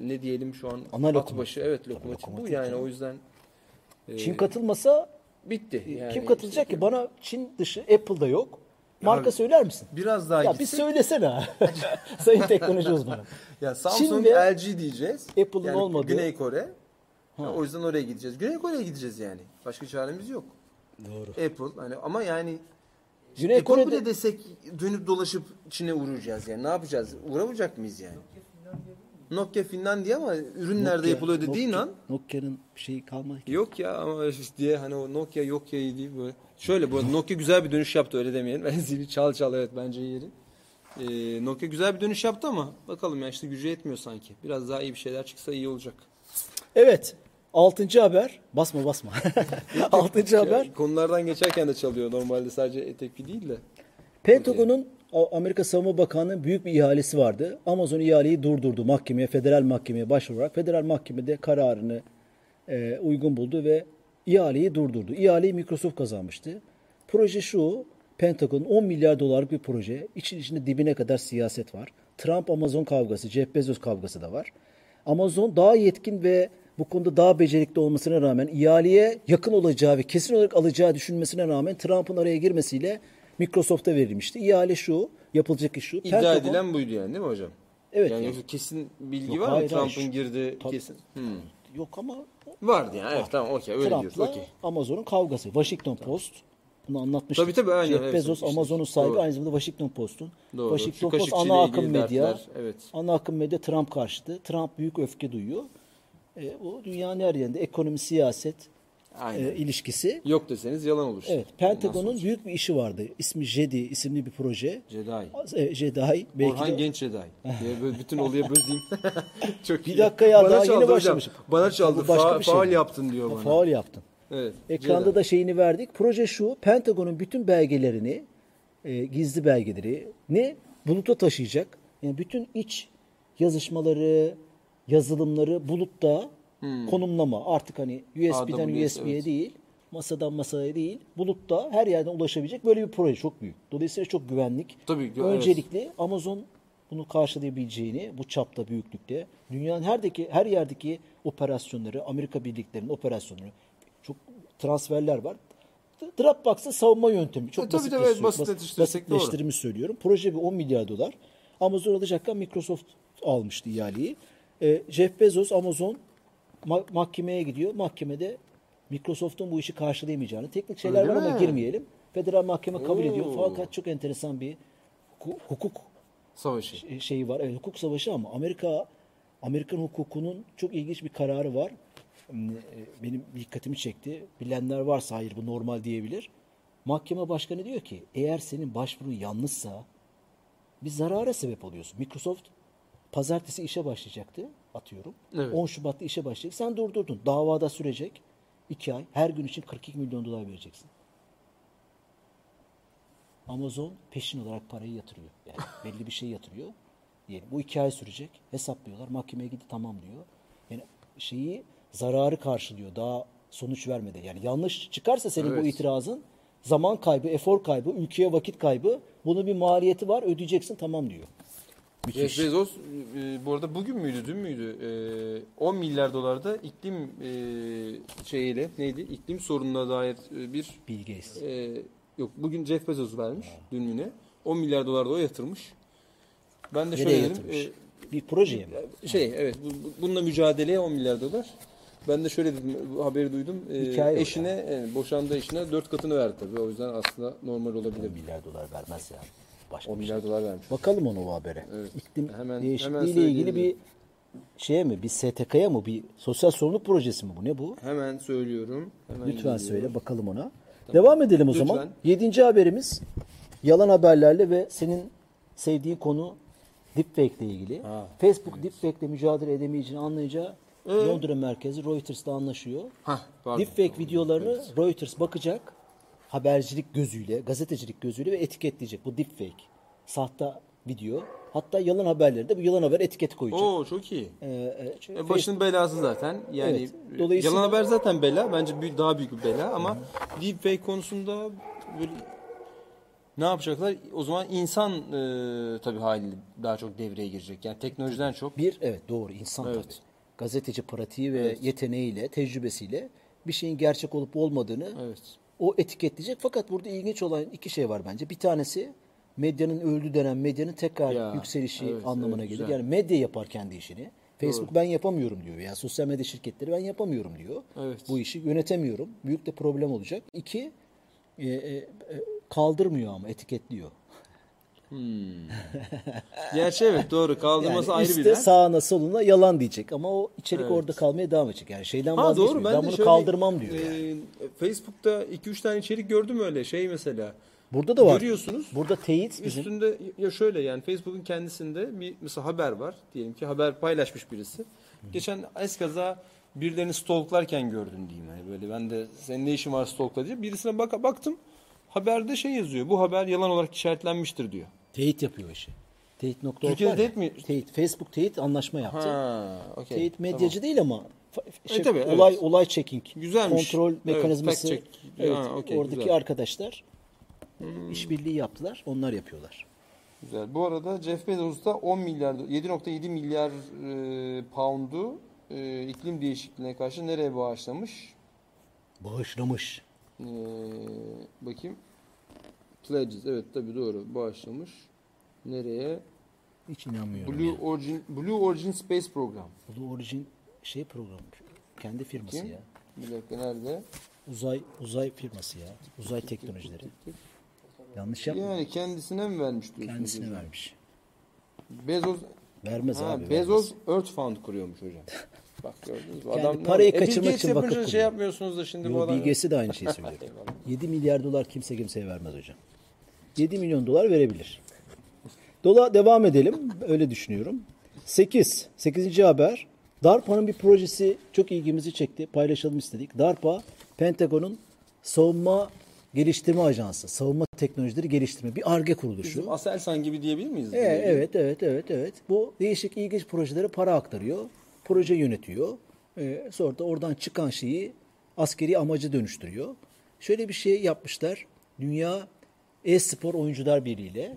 ne diyelim şu an Ana at başı evet lokomotif bu lokomotif yani yani. o yüzden e, Çin katılmasa bitti. Yani kim katılacak işte ki? Bana Çin dışı Apple'da yok. Marka Ya, söyler misin? Biraz daha Ya bir gitsek- söylesene ha. Sayın teknoloji uzmanı. Ya Samsung, ve LG diyeceğiz. Apple'ın yani olmadığı- Güney Kore. Ya o yüzden oraya gideceğiz. Güney Kore'ye gideceğiz yani. Başka çaremiz yok. Doğru. Apple hani ama yani Güney Apple Kore'de bile desek dönüp dolaşıp Çin'e uğrayacağız yani. Ne yapacağız? Uğramayacak mıyız yani? Nokia Finlandiya ama ürün nerede Nokia- yapılıyor dediğin Nokia- an Nokia'nın bir şeyi kalmadı ki. yok ya ama işte diye hani o Nokia yok ya değil böyle. Şöyle bu arada Nokia güzel bir dönüş yaptı öyle demeyelim. Ben zili çal çal evet bence yeri. Ee, Nokia güzel bir dönüş yaptı ama bakalım ya işte gücü yetmiyor sanki. Biraz daha iyi bir şeyler çıksa iyi olacak. Evet. Altıncı haber. Basma basma. Altıncı haber. Konulardan geçerken de çalıyor normalde sadece etek değil de. Pentagon'un Amerika Savunma Bakanlığı'nın büyük bir ihalesi vardı. Amazon ihaleyi durdurdu mahkemeye, federal mahkemeye başvurarak. Federal mahkemede kararını e, uygun buldu ve ihaleyi durdurdu. İhaleyi Microsoft kazanmıştı. Proje şu, Pentagon 10 milyar dolarlık bir proje. İçin içinde dibine kadar siyaset var. Trump-Amazon kavgası, Jeff Bezos kavgası da var. Amazon daha yetkin ve bu konuda daha becerikli olmasına rağmen ihaleye yakın olacağı ve kesin olarak alacağı düşünmesine rağmen Trump'ın araya girmesiyle Microsoft'a verilmişti. İhale şu, yapılacak iş şu. İddia Pentagon- edilen buydu yani değil mi hocam? Evet. Yani yani- yoksa kesin bilgi Yok, var mı? Trump'ın girdi Tabii. kesin. Hmm. Yok ama Vardı yani. Evet tamam okey öyle diyoruz. Trump'la Okey. Amazon'un kavgası. Washington Post bunu anlatmıştık. Tabii, tabii, aynen, Jeff evet, Bezos söylemiştik. Amazon'un sahibi Doğru. aynı zamanda Washington Post'un. Doğru. Washington Post ana akım medya. dertler, evet. Ana akım medya Trump karşıtı. Trump büyük öfke duyuyor. E, o dünyanın her yerinde ekonomi, siyaset Aynen. e, ilişkisi. Yok deseniz yalan olur. Evet, Pentagon'un büyük bir işi vardı. İsmi JEDI isimli bir proje. Jedi. E, JEDI belki Orhan de Genç Jedi. diye böyle bütün olayı bözeyim. Çok Bir dakika ya, Bana daha çaldı yeni başlamışım. Bana çaldı. Bu başka Fa- bir şey faal yaptın diyor bana. faul yaptın. Evet. Ekranda Jedi. da şeyini verdik. Proje şu, Pentagon'un bütün belgelerini, e, gizli belgeleri ne buluta taşıyacak. Yani bütün iç yazışmaları, yazılımları bulutta konumlama. Artık hani USB'den AWS, USB'ye evet. değil, masadan masaya değil, bulutta her yerden ulaşabilecek böyle bir proje çok büyük. Dolayısıyla çok güvenlik. Tabii, gö- Öncelikli Amazon bunu karşılayabileceğini bu çapta büyüklükte dünyanın herdeki her yerdeki operasyonları Amerika birliklerinin operasyonları çok transferler var. D- Dropbox'ın savunma yöntemi çok E, basit tabii, evet, basitleştirmiş söylüyorum. Proje bir 10 milyar dolar. Amazon alacakken Microsoft almıştı ihaleyi. E, Jeff Bezos Amazon ma- mahkemeye gidiyor. Mahkemede Microsoft'un bu işi karşılayamayacağını teknik şeyler Öyle var ama mi? girmeyelim. Federal mahkeme kabul ediyor. Oo. Fakat çok enteresan bir hu- hukuk Savaşı. şey- şeyi var. Evet, hukuk savaşı ama Amerika Amerikan hukukunun çok ilginç bir kararı var. Hmm, e, Benim dikkatimi çekti. Bilenler varsa hayır bu normal diyebilir. Mahkeme başkanı diyor ki eğer senin başvurun yanlışsa bir zarara sebep oluyorsun. Microsoft pazartesi işe başlayacaktı atıyorum. Evet. 10 Şubat'ta işe başlayacak. Sen durdurdun. Davada sürecek. 2 ay. Her gün için 42 milyon dolar vereceksin. Amazon peşin olarak parayı yatırıyor. Yani belli bir şey yatırıyor. Diyelim. Bu iki ay sürecek. Hesaplıyorlar. Mahkemeye gidip tamam diyor. Yani şeyi zararı karşılıyor. Daha sonuç vermedi. Yani yanlış çıkarsa senin bu Evet. itirazın zaman kaybı, efor kaybı, ülkeye vakit kaybı. Bunun bir maliyeti var. Ödeyeceksin tamam diyor. Müthiş. Jeff Bezos e, bu arada bugün müydü dün müydü E, 10 milyar dolarda iklim e, şeyiyle neydi iklim sorununa dair e, bir Gates. e, yok bugün Jeff Bezos vermiş dün yine. 10 milyar dolar da o yatırmış. Ben de şöyle dedim. e, Bir projeye mi? şey evet bu- bu- bununla mücadeleye 10 milyar dolar. Ben de şöyle dedim bu haberi duydum. E, Hikaye o eşine e, boşandığı eşine 4 katını verdi tabii. O yüzden aslında normal 10 olabilir. milyar dolar vermez yani. Başka 10 bir şey. milyar dolar vermiş. Bakalım onu o habere. Evet. İklim Hemen- değişikliği hemen ile ilgili bir şeye mi? Bir STK'ya mı? Bir sosyal sorumluluk projesi mi bu? Ne bu? Hemen söylüyorum. Hemen Lütfen geliyor. söyle bakalım ona. Devam edelim o Lütfen. zaman. Yedinci haberimiz yalan haberlerle ve senin sevdiğin konu deepfake ile ilgili. Ha, Facebook deepfake ile mücadele edemeyeceğini anlayacağı Londra merkezi Reuters'la anlaşıyor. Hah, pardon. Deepfake videolarını Reuters bakacak habercilik gözüyle, gazetecilik gözüyle ve etiketleyecek. Bu deepfake. Sahte video. Hatta yalan haberleri de bu yalan haber etiketi koyacak. Oo çok iyi. Ee, e, E, başının belası zaten. Yani Evet, dolayısıyla- yalan haber zaten bela. Bence büyük, daha büyük bir bela ama deepfake konusunda böyle ne yapacaklar? O zaman insan e, tabii haliyle daha çok devreye girecek. Yani teknolojiden çok. Bir evet doğru insan Evet. tabii. Gazeteci pratiği ve yeteneğiyle, tecrübesiyle bir şeyin gerçek olup olmadığını Evet. O etiketleyecek. Fakat burada ilginç olan iki şey var bence. Bir tanesi medyanın öldü denen medyanın tekrar Ya, yükselişi evet, anlamına evet, gelir. güzel. Yani medya yapar kendi işini. Facebook ben yapamıyorum diyor. Ya sosyal medya şirketleri ben yapamıyorum diyor. Evet. Bu işi yönetemiyorum. Büyük de problem olacak. İki e, e, e, kaldırmıyor ama etiketliyor. Gerçi evet doğru. Kaldırması Yani ayrı bir dert. sağına soluna yalan diyecek ama o içerik Evet. orada kalmaya devam edecek. Yani şeyden Ha vazgeçmiyor. doğru ben, ben, bunu şöyle, kaldırmam diyor. e, yani. Facebook'ta 2-3 tane içerik gördüm öyle şey mesela. Burada da var. Görüyorsunuz. Burada teyit bizim. Üstünde ya şöyle yani Facebook'un kendisinde bir mesela haber var. Diyelim ki haber paylaşmış birisi. Geçen eskaza birilerini stalklarken gördüm diyeyim. Yani böyle ben de senin ne işin var stalkla diye. Birisine bak baktım. Haberde şey yazıyor. Bu haber yalan olarak işaretlenmiştir diyor. Teyit yapıyor işi. Teyit.org Türkiye'de teyit mi? Teyit. Facebook teyit anlaşma yaptı. Ha, okey. Teyit medyacı değil ama fa- şey, E, tabii, evet. olay olay checking. Güzelmiş. Kontrol Evet, mekanizması. check. Evet, Ha, okey, oradaki güzel. arkadaşlar e, işbirliği yaptılar. Onlar yapıyorlar. Güzel. Bu arada Jeff Bezos da 10 milyar 7.7 milyar e, pound'u e, iklim değişikliğine karşı nereye bağışlamış? Bağışlamış. Ee, bakayım. Pledges. Evet tabii doğru. Bağışlamış. Nereye? Hiç inanmıyorum. Blue ya. Origin Blue Origin Space Program. Blue Origin şey programı. Kendi firması Kim? ya. Bir dakika nerede? Uzay uzay firması ya. Uzay teknolojileri. Yanlış yapma. Yani kendisine mi vermiş diyorsunuz? Kendisine hocam? vermiş. Bezos Vermez ha, abi. Bezos vermez. Earth Fund kuruyormuş hocam. Bak gördünüz mü? Adam parayı E, kaçırmak Gates için vakıf şey yapmıyorsunuz da şimdi bu Yo, adam. Bill Gates'i de aynı şeyi söylüyor. Eyvallah. 7 milyar dolar kimse kimseye vermez hocam. 7 milyon dolar verebilir. Dola devam edelim. Öyle düşünüyorum. 8. 8. haber. DARPA'nın bir projesi çok ilgimizi çekti. Paylaşalım istedik. DARPA, Pentagon'un savunma geliştirme ajansı. Savunma teknolojileri geliştirme. Bir ARGE kuruluşu. Bizim Aselsan gibi diyebilir miyiz? E, evet, evet, evet, evet. Bu değişik ilginç projelere para aktarıyor. Proje yönetiyor. E, sonra da oradan çıkan şeyi askeri amaca dönüştürüyor. Şöyle bir şey yapmışlar. Dünya E-Spor Oyuncular Birliği ile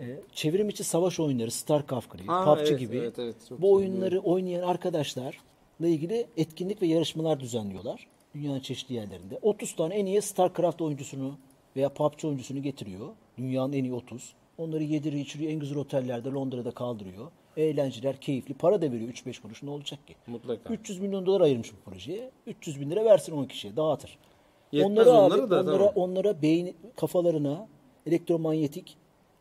e, çevrim içi savaş oyunları, StarCraft gibi, Ha, PUBG evet, gibi evet, evet, bu oyunları oynayan arkadaşlarla ilgili etkinlik ve yarışmalar düzenliyorlar. Dünyanın çeşitli yerlerinde. 30 tane en iyi StarCraft oyuncusunu veya PUBG oyuncusunu getiriyor. Dünyanın en iyi 30. Onları yediriyor, içiriyor. En güzel otellerde Londra'da kaldırıyor. Eğlenceler, keyifli. Para da veriyor 3-5 kuruş. Ne olacak ki? Mutlaka. 300 milyon dolar ayırmış bu projeye. 300 bin lira versin 10 kişiye. Dağıtır. Yetmez onlara onlara abi, da, onlara, tamam. onlara beyin kafalarına elektromanyetik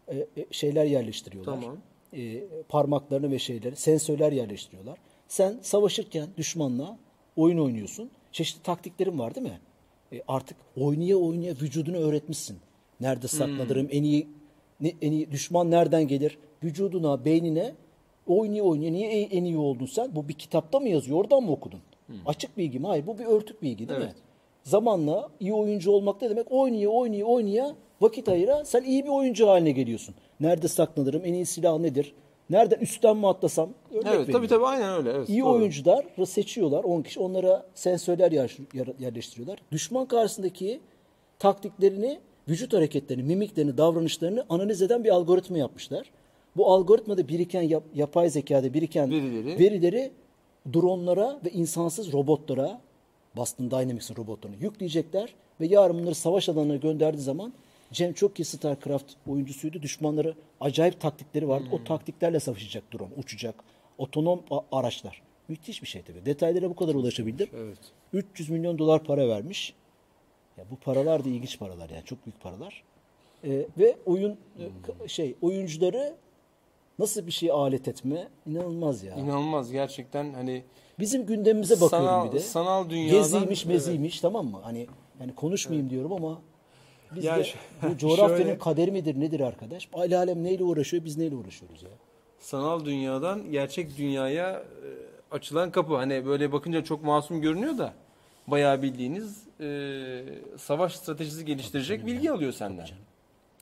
e, e, şeyler yerleştiriyorlar. Tamam. E, parmaklarını ve şeyleri, sensörler yerleştiriyorlar. Sen savaşırken düşmanla oyun oynuyorsun. Çeşitli taktiklerin var değil mi? E, artık oynaya oynaya vücudunu öğretmişsin. Nerede saklanırım, en iyi ne, en iyi düşman nereden gelir? Vücuduna, beynine oynaya oynaya niye en, en iyi oldun sen? Bu bir kitapta mı yazıyor? Oradan mı okudun? Açık bilgi mi? Hayır. Bu bir örtük bilgi değil mi? Zamanla iyi oyuncu olmak ne demek? Oynaya oynaya oynaya vakit ayıra sen iyi bir oyuncu haline geliyorsun. Nerede saklanırım? En iyi silah nedir? Nereden üstten mi atlasam? Örnek Evet vereyim. tabii tabii aynen öyle. Evet, İyi doğru. oyuncular seçiyorlar. 10 kişi onlara sensörler yer- yer- yerleştiriyorlar. Düşman karşısındaki taktiklerini, vücut hareketlerini, mimiklerini, davranışlarını analiz eden bir algoritma yapmışlar. Bu algoritmada biriken yap- yapay zekada biriken Verileri- verileri dronlara ve insansız robotlara Boston Dynamics'in robotlarını yükleyecekler ve yarın bunları savaş alanına gönderdiği zaman Cem çok iyi StarCraft oyuncusuydu. Düşmanları acayip taktikleri vardı. O taktiklerle savaşacak drone, uçacak. Otonom araçlar. Müthiş bir şey tabii. Detaylara bu kadar ulaşabildim. Evet. 300 milyon dolar para vermiş. Ya bu paralar da ilginç paralar yani çok büyük paralar. Ee, ve oyun e, k- şey oyuncuları nasıl bir şey alet etme inanılmaz ya. İnanılmaz gerçekten hani Bizim gündemimize bakıyorum sanal, bir de. sanal dünyadan Geziymiş, Evet. meziymiş tamam mı? Hani yani konuşmayayım diyorum ama biz Ya de bu coğrafyanın şöyle- kaderi midir nedir arkadaş? Aile alem neyle uğraşıyor biz neyle uğraşıyoruz ya? sanal dünyadan gerçek dünyaya e, açılan kapı. Hani böyle bakınca çok masum görünüyor da bayağı bildiğiniz e, savaş stratejisi geliştirecek bilgi alıyor senden.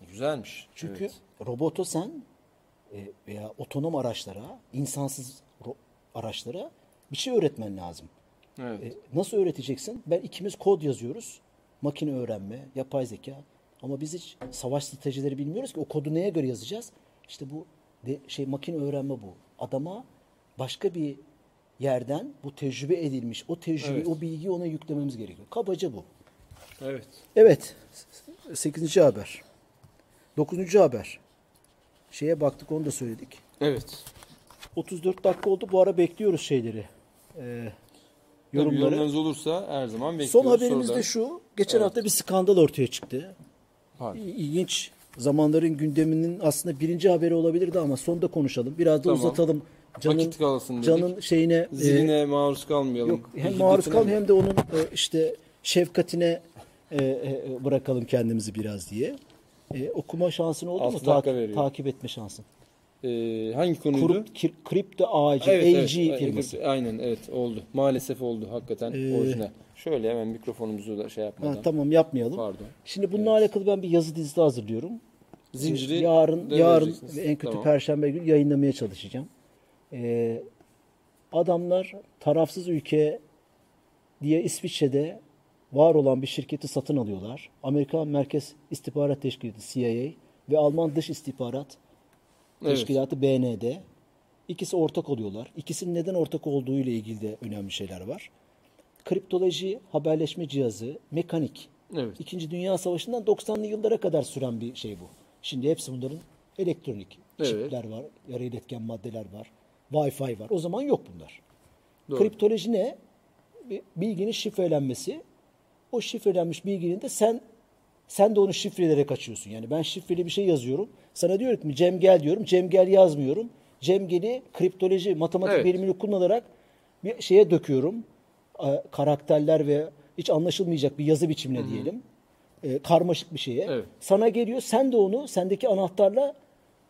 Güzelmiş. Çünkü Evet. robotu sen e, veya otonom araçlara, insansız araçlara bir şey öğretmen lazım. Evet. E, nasıl öğreteceksin? Ben ikimiz kod yazıyoruz. Makine öğrenme, yapay zeka. Ama biz hiç savaş stratejileri bilmiyoruz ki o kodu neye göre yazacağız? İşte bu de, şey makine öğrenme bu. Adama başka bir yerden bu tecrübe edilmiş, o tecrübe, Evet. o bilgiyi ona yüklememiz gerekiyor. Kabaca bu. Evet. Evet. 8. haber. 9. haber. Şeye baktık onu da söyledik. Evet. 34 dakika oldu. Bu ara bekliyoruz şeyleri. Tabii yorumları. yorumlarınız olursa her zaman bekliyoruz. Son haberimiz Sorular- de şu. Geçen Evet. hafta bir skandal ortaya çıktı. Pardon. İlginç. Zamanların gündeminin aslında birinci haberi olabilirdi ama sonda konuşalım. Biraz da Tamam. uzatalım. Canın, Vakit kalsın dedik. canın şeyine e, Ziline maruz kalmayalım. yok hem maruz kal hem de onun e, işte şefkatine e, e, bırakalım kendimizi biraz diye. E, okuma şansın oldu mu? Dakika Takip, veriyor. takip etme şansın. Ee, hangi konuydu? Kir- kripto ağacı, Evet, AG evet, firması. evet, aynen evet oldu. Maalesef oldu hakikaten Ee, orijinal. Şöyle hemen mikrofonumuzu da şey yapmadan. Ha, tamam yapmayalım. Pardon. Şimdi bununla alakalı ben bir yazı dizisi hazırlıyorum. Zinciri yarın yarın en kötü Tamam. perşembe günü yayınlamaya çalışacağım. Ee, adamlar tarafsız ülke diye İsviçre'de var olan bir şirketi satın alıyorlar. Amerikan Merkez İstihbarat Teşkilatı CIA ve Alman Dış İstihbarat Evet. Teşkilatı BND. İkisi ortak oluyorlar. İkisinin neden ortak olduğu ile ilgili de önemli şeyler var. Kriptoloji, haberleşme cihazı, mekanik. Evet. İkinci Dünya Savaşı'ndan 90'lı yıllara kadar süren bir şey bu. Şimdi hepsi bunların elektronik. Evet. Çipler var, yarı iletken maddeler var, Wi-Fi var. O zaman yok bunlar. Doğru. Kriptoloji ne? Bilginin şifrelenmesi. O şifrelenmiş bilginin de sen sen de onu şifreleyerek açıyorsun. Yani ben şifreli bir şey yazıyorum. Sana diyorum ki Cem gel diyorum. Cem gel yazmıyorum. Cem gel'i kriptoloji, matematik Evet. bilimini kullanarak bir şeye döküyorum. Ee, Karakterler ve hiç anlaşılmayacak bir yazı biçimine diyelim. Ee, karmaşık bir şeye. Evet. Sana geliyor. Sen de onu sendeki anahtarla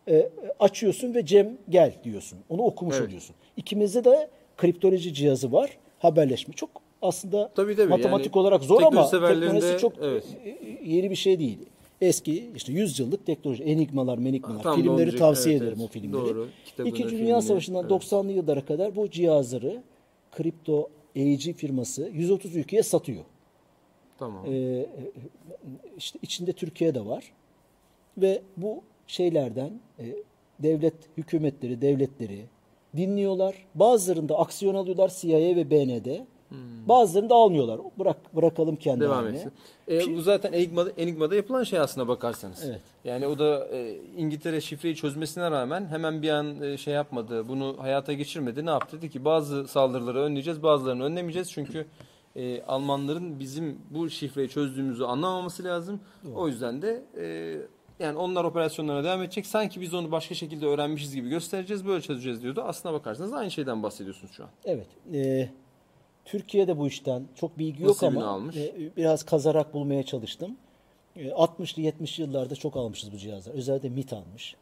e, açıyorsun ve Cem gel diyorsun. Onu okumuş Evet. oluyorsun. İkimizde de kriptoloji cihazı var. Haberleşme. Çok aslında Tabii, tabii. matematik Yani olarak zor ama teknolojisi çok evet. e, yeni bir şey değil. Eski işte 100 yıllık teknoloji, enigmalar, menigmalar. Onu filmleri diyecektim. tavsiye Evet, ederim evet. o filmleri. Doğru. İkinci Dünya Savaşı'ndan evet. 90'lı yıllara kadar bu cihazları kripto AG firması 130 ülkeye satıyor. Tamam. Ee, işte içinde Türkiye de var. Ve bu şeylerden e, devlet hükümetleri, devletleri dinliyorlar. Bazılarında aksiyon alıyorlar CIA ve BND. Bazılarını da almıyorlar. Bırak bırakalım kendi Hmm. Devam etsin. E, bu zaten Enigma'da, Enigma'da yapılan şey aslına bakarsanız. Evet. Yani o da e, İngiltere şifreyi çözmesine rağmen hemen bir an e, şey yapmadı, bunu hayata geçirmedi. Ne yaptı? Dedi ki bazı saldırıları önleyeceğiz, bazılarını önlemeyeceğiz. Çünkü e, Almanların bizim bu şifreyi çözdüğümüzü anlamaması lazım. O yüzden de e, yani onlar operasyonlarına devam edecek. Sanki biz onu başka şekilde öğrenmişiz gibi göstereceğiz, böyle çözeceğiz diyordu. Aslına bakarsanız aynı şeyden bahsediyorsunuz şu an. Evet. e, Türkiye'de bu işten çok bilgi yok Nasibini ama almış. e, biraz kazarak bulmaya çalıştım. E, 60'lı 70'li yıllarda çok almışız bu cihazlar. Özellikle MIT almış.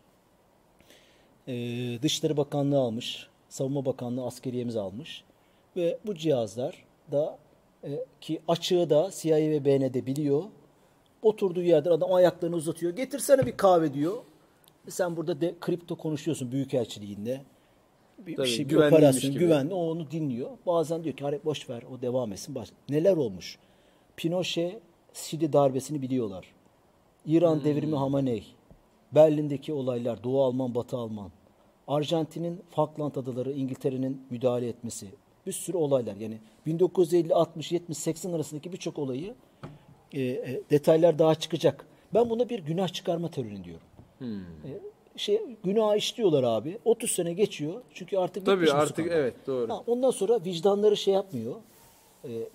E, Dışişleri Bakanlığı almış. Savunma Bakanlığı askeriyemiz almış. Ve bu cihazlar da e, ki açığı da CIA ve BND biliyor. Oturduğu yerden adam ayaklarını uzatıyor. Getirsene bir kahve diyor. Sen burada de, kripto konuşuyorsun büyükelçiliğinde. Bir, Tabii, şey, bir operasyon, gibi. güvenli. O onu dinliyor. Bazen diyor ki "Hayır, boş ver o devam etsin. Baş... Neler olmuş? Pinochet Şili darbesini biliyorlar. İran Hmm. devrimi Hamaney. Berlin'deki olaylar Doğu Alman, Batı Alman. Arjantin'in Falkland Adaları İngiltere'nin müdahale etmesi. Bir sürü olaylar yani 1950, 60, 70, 80 arasındaki birçok olayı e, e, detaylar daha çıkacak. Ben buna bir günah çıkarma terörü diyorum. Hmm. E, şey günah işliyorlar abi. 30 sene geçiyor. Çünkü artık Tabii artık skandal. evet doğru. Ha, ondan sonra vicdanları şey yapmıyor. E, e,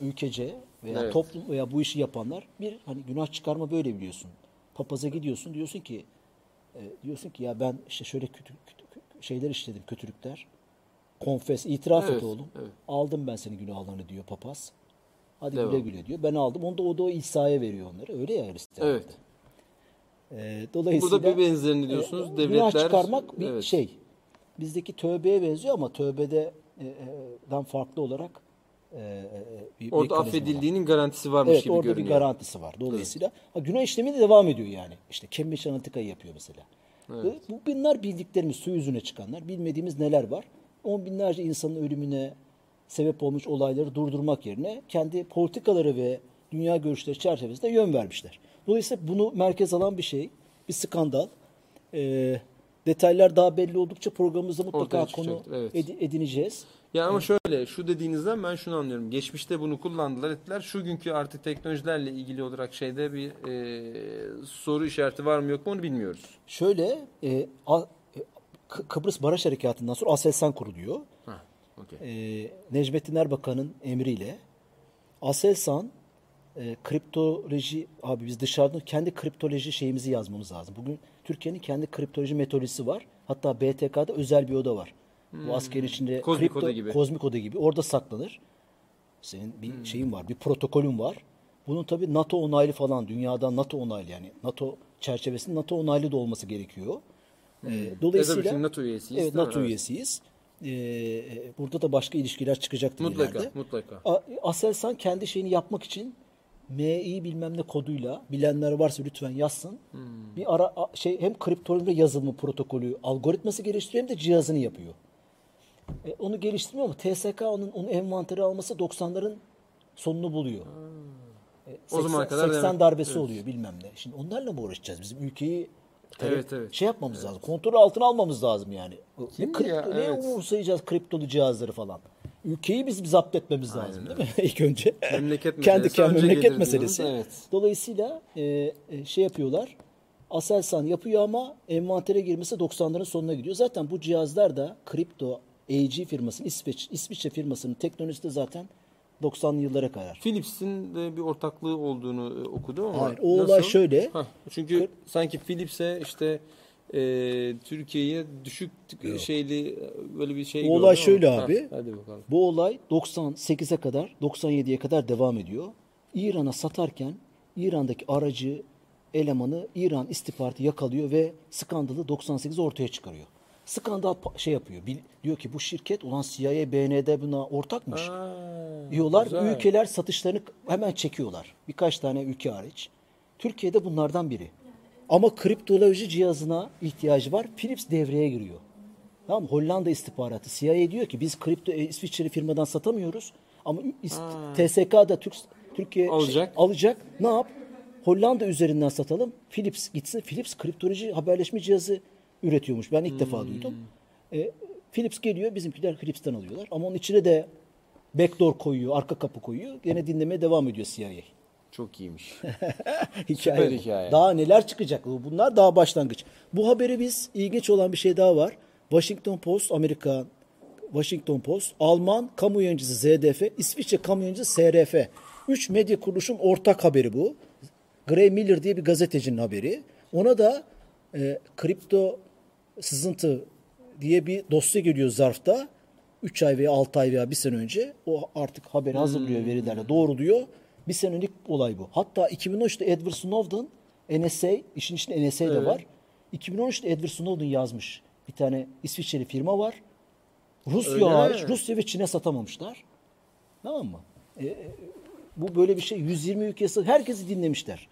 ülkece veya Evet. toplum veya bu işi yapanlar bir hani günah çıkarma böyle biliyorsun. Papaza gidiyorsun diyorsun ki e, diyorsun ki ya ben işte şöyle kötü, kötü- şeyler işledim kötülükler. Konfes itiraf Evet, et oğlum. evet. Aldım ben senin günahlarını diyor papaz. Hadi Devam. güle güle diyor. Ben aldım. Onu da o da o İsa'ya veriyor onları. Öyle ya Hristiyanlıkta. Evet. E, dolayısıyla Burada bir benzerini diyorsunuz. e, Devletler Günah çıkarmak bir evet. şey. Bizdeki tövbeye benziyor ama tövbede e, e, farklı olarak e, e, bir Orada mekanizma var. affedildiğinin garantisi varmış Evet gibi orada görünüyor. bir garantisi var. Dolayısıyla ha, günah işlemi de devam ediyor yani. İşte Cambridge Analytica'yı yapıyor mesela. Ve Bu bunlar bildiklerimiz, su yüzüne çıkanlar. Bilmediğimiz neler var. On binlerce insanın ölümüne sebep olmuş olayları durdurmak yerine kendi politikaları ve dünya görüşleri çerçevesinde yön vermişler. Dolayısıyla bunu merkez alan bir şey, bir skandal. Ee, detaylar daha belli oldukça programımızda mutlaka konu evet. edi- edineceğiz. Ya ama şöyle şu dediğinizden ben şunu anlıyorum. Geçmişte bunu kullandılar ettiler. Şu günkü artık teknolojilerle ilgili olarak şeyde bir e, soru işareti var mı yok mu onu bilmiyoruz. Şöyle e, A- e, Kı- Kıbrıs Barış Harekatı'ndan sonra Aselsan kuruluyor. Ha, okey. e, Necmettin Erbakan'ın emriyle Aselsan e, kriptoloji abi biz dışarıdan kendi kriptoloji şeyimizi yazmamız lazım. Bugün Türkiye'nin kendi kriptoloji metodolojisi var. Hatta BTK'da özel bir oda var. Bu askerin içinde Hmm. Kozmik oda gibi. kozmik oda gibi orada saklanır. Senin bir Hmm. şeyin var, bir protokolün var. Bunun tabii NATO onaylı falan, dünyada NATO onaylı yani NATO çerçevesinde NATO onaylı da olması gerekiyor. Ee, E tabii dolayısıyla şimdi NATO üyesiyiz, Evet? NATO üyesiyiz. Ee, burada da başka ilişkiler çıkacaktır Mutlaka, ileride. mutlaka. A- Aselsan kendi şeyini yapmak için MI bilmem ne koduyla bilenler varsa lütfen yazsın. Hmm. Bir ara şey hem kriptoloji yazılımı protokolü algoritması geliştiriyor hem de cihazını yapıyor. E, onu geliştirmiyor ama TSK onun onu envantere alması 90'ların sonunu buluyor. E, O zamana 80 kadar 80 demek- darbesi evet. oluyor bilmem ne. Şimdi onlarla mı uğraşacağız? Bizim ülkeyi Evet, evet. şey yapmamız lazım. Kontrol altına almamız lazım yani. Kim ne, kripto, ya? ne Evet. umursayacağız kriptolu cihazları falan. Ülkeyi biz zapt etmemiz lazım değil mi? İlk önce. Memleket Kendi kendi memleket gelir meselesi. diyoruz, evet. Dolayısıyla e, e, şey yapıyorlar. Aselsan yapıyor ama envantere girmesi 90'ların sonuna gidiyor. Zaten bu cihazlar da kripto AG firmasının İsveç İsviçre firmasının teknolojisi de zaten 90'lı yıllara kadar. Philips'in de bir ortaklığı olduğunu e, okudum ama Hayır, o olay şöyle. Hah, çünkü sanki Philips'e işte e, Türkiye'ye düşük şeyli e, böyle bir şey O olay ama- şöyle Hah, abi. hadi bakalım. Bu olay 98'e kadar, 97'ye kadar devam ediyor. İran'a satarken İran'daki aracı, elemanı İran istihbaratı yakalıyor ve skandalı 98 ortaya çıkarıyor. Skandal şey yapıyor. bil- diyor ki bu şirket ulan CIA, BND buna ortakmış. Aa, diyorlar. güzel. Ülkeler satışlarını hemen çekiyorlar. Birkaç tane ülke hariç. Türkiye'de bunlardan biri. Ama kriptoloji cihazına ihtiyacı var. Philips devreye giriyor. Tamam? Hollanda istihbaratı CIA diyor ki biz kripto e, İsviçreli firmadan satamıyoruz ama ist- TSK'da Türk Türkiye şey- Alacak. alacak. Ne yap? Hollanda üzerinden satalım. Philips gitsin. Philips kriptoloji haberleşme cihazı üretiyormuş. Ben ilk defa duydum. E, Philips geliyor. Bizimkiler Philips'ten alıyorlar. Ama onun içine de backdoor koyuyor, arka kapı koyuyor. Gene dinlemeye devam ediyor CIA. Çok iyiymiş. hikaye. Süper hikaye. Daha neler çıkacak? Bunlar daha başlangıç. Bu haberi biz ilginç olan bir şey daha var. Washington Post, Amerika Washington Post, Alman kamu yayıncısı ZDF, İsviçre kamu yayıncısı SRF. Üç medya kuruluşun ortak haberi bu. Gray Miller diye bir gazetecinin haberi. Ona da e, kripto sızıntı diye bir dosya geliyor zarfta. 3 ay veya 6 ay veya 1 sene önce o artık haberi hazırlıyor verilerle doğruluyor. Bir senelik olay bu. Hatta 2013'te Edward Snowden NSA, işin içinde NSA de Evet. var. 2013'te Edward Snowden yazmış. Bir tane İsviçreli firma var. Rusya Öyle hariç mi? Rusya ve Çin'e satamamışlar. Tamam mı? E, e, bu böyle bir şey 120 ülkesi herkesi dinlemişler.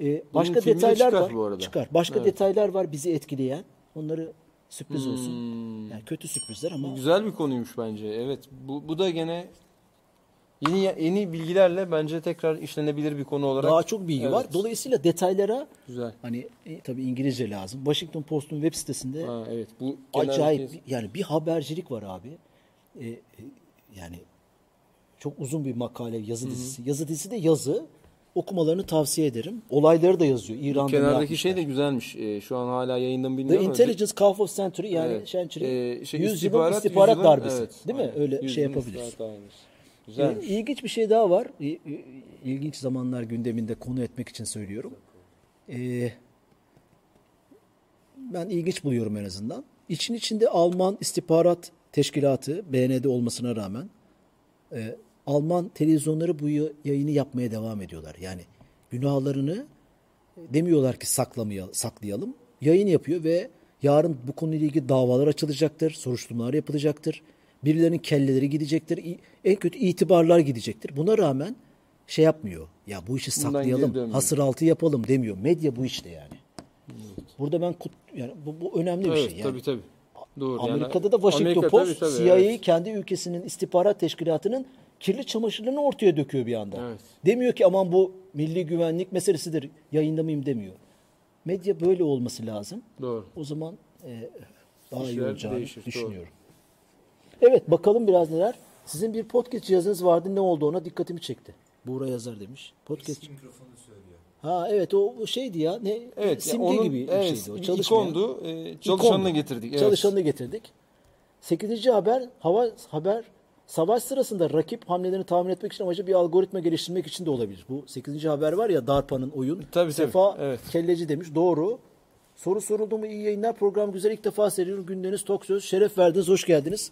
E, başka de detaylar çıkar var. bu arada. Çıkar. Başka Evet. Hmm. detaylar var bizi etkileyen. Onları sürpriz olsun. Yani kötü sürprizler ama Güzel bir konuymuş bence. Evet. Bu, bu da gene yeni yeni bilgilerle bence tekrar işlenebilir bir konu olarak. daha çok bilgi var. Evet. Dolayısıyla detaylara Güzel. hani e, tabii İngilizce lazım. Washington Post'un web sitesinde Ha, evet. Bu acayip bir- yani bir habercilik var abi. E, e, yani çok uzun bir makale, yazı dizisi. Yazı dizisi de yazı. Okumalarını tavsiye ederim. Olayları da yazıyor. İran'da Kenardaki yapmışlar. şey de güzelmiş. Ee, şu an hala yayında mı The bilmiyorum ama. Intelligence Calf of Century yani Evet. Century Ee, şey, 100 yılın istihbarat, istihbarat darbesi. evet, değil mi? aynen. Öyle şey yapabiliriz. Güzelmiş. İlginç bir şey daha var. İlginç zamanlar gündeminde konu etmek için söylüyorum. Ee, ben ilginç buluyorum en azından. İçin içinde Alman istihbarat teşkilatı BND olmasına rağmen e, Alman televizyonları bu ya- yayını yapmaya devam ediyorlar. Yani günahlarını demiyorlar ki saklamayalım, saklayalım. Yayın yapıyor ve yarın bu konuyla ilgili davalar açılacaktır, soruşturmalar yapılacaktır. Birilerinin kelleleri gidecektir. En kötü itibarlar gidecektir. Buna rağmen şey yapmıyor. Ya bu işi Bundan saklayalım, hasır altı yapalım demiyor. Medya bu işte yani. Burada ben kut, yani bu, bu önemli bir Evet, şey yani. tabii tabii. Doğru. yani Amerika'da da Washington Amerika, Post tabii, tabii, CIA'yı evet. kendi ülkesinin istihbarat teşkilatının kirli çamaşırlarını ortaya döküyor bir anda. Evet. Demiyor ki aman bu milli güvenlik meselesidir yayınlamayayım demiyor. Medya böyle olması lazım. Doğru. O zaman e, daha iyi İşler olacağını değişir, doğru. Evet bakalım biraz neler. Sizin bir podcast cihazınız vardı ne oldu ona dikkatimi çekti. Buğra yazar demiş. Podcast. Eski mikrofonu söylüyor. Ha evet o şeydi ya. Ne Evet, simge onun, gibi bir evet, şeydi o. bir Çalışmayan. ikondu. Ee, çalışanını İkondu. getirdik. Evet. Çalışanını getirdik. Sekizinci haber hava haber savaş sırasında rakip hamlelerini tahmin etmek için amacı bir algoritma geliştirmek için de olabilir. Bu 8. haber var ya DARPA'nın oyun. Tabii, tabii, Sefa evet. Kelleci demiş. Doğru. Soru soruldu mu iyi yayınlar. Program güzel. ilk defa seyrediyorum. Gündeniz tok söz. Şeref verdiniz. Hoş geldiniz.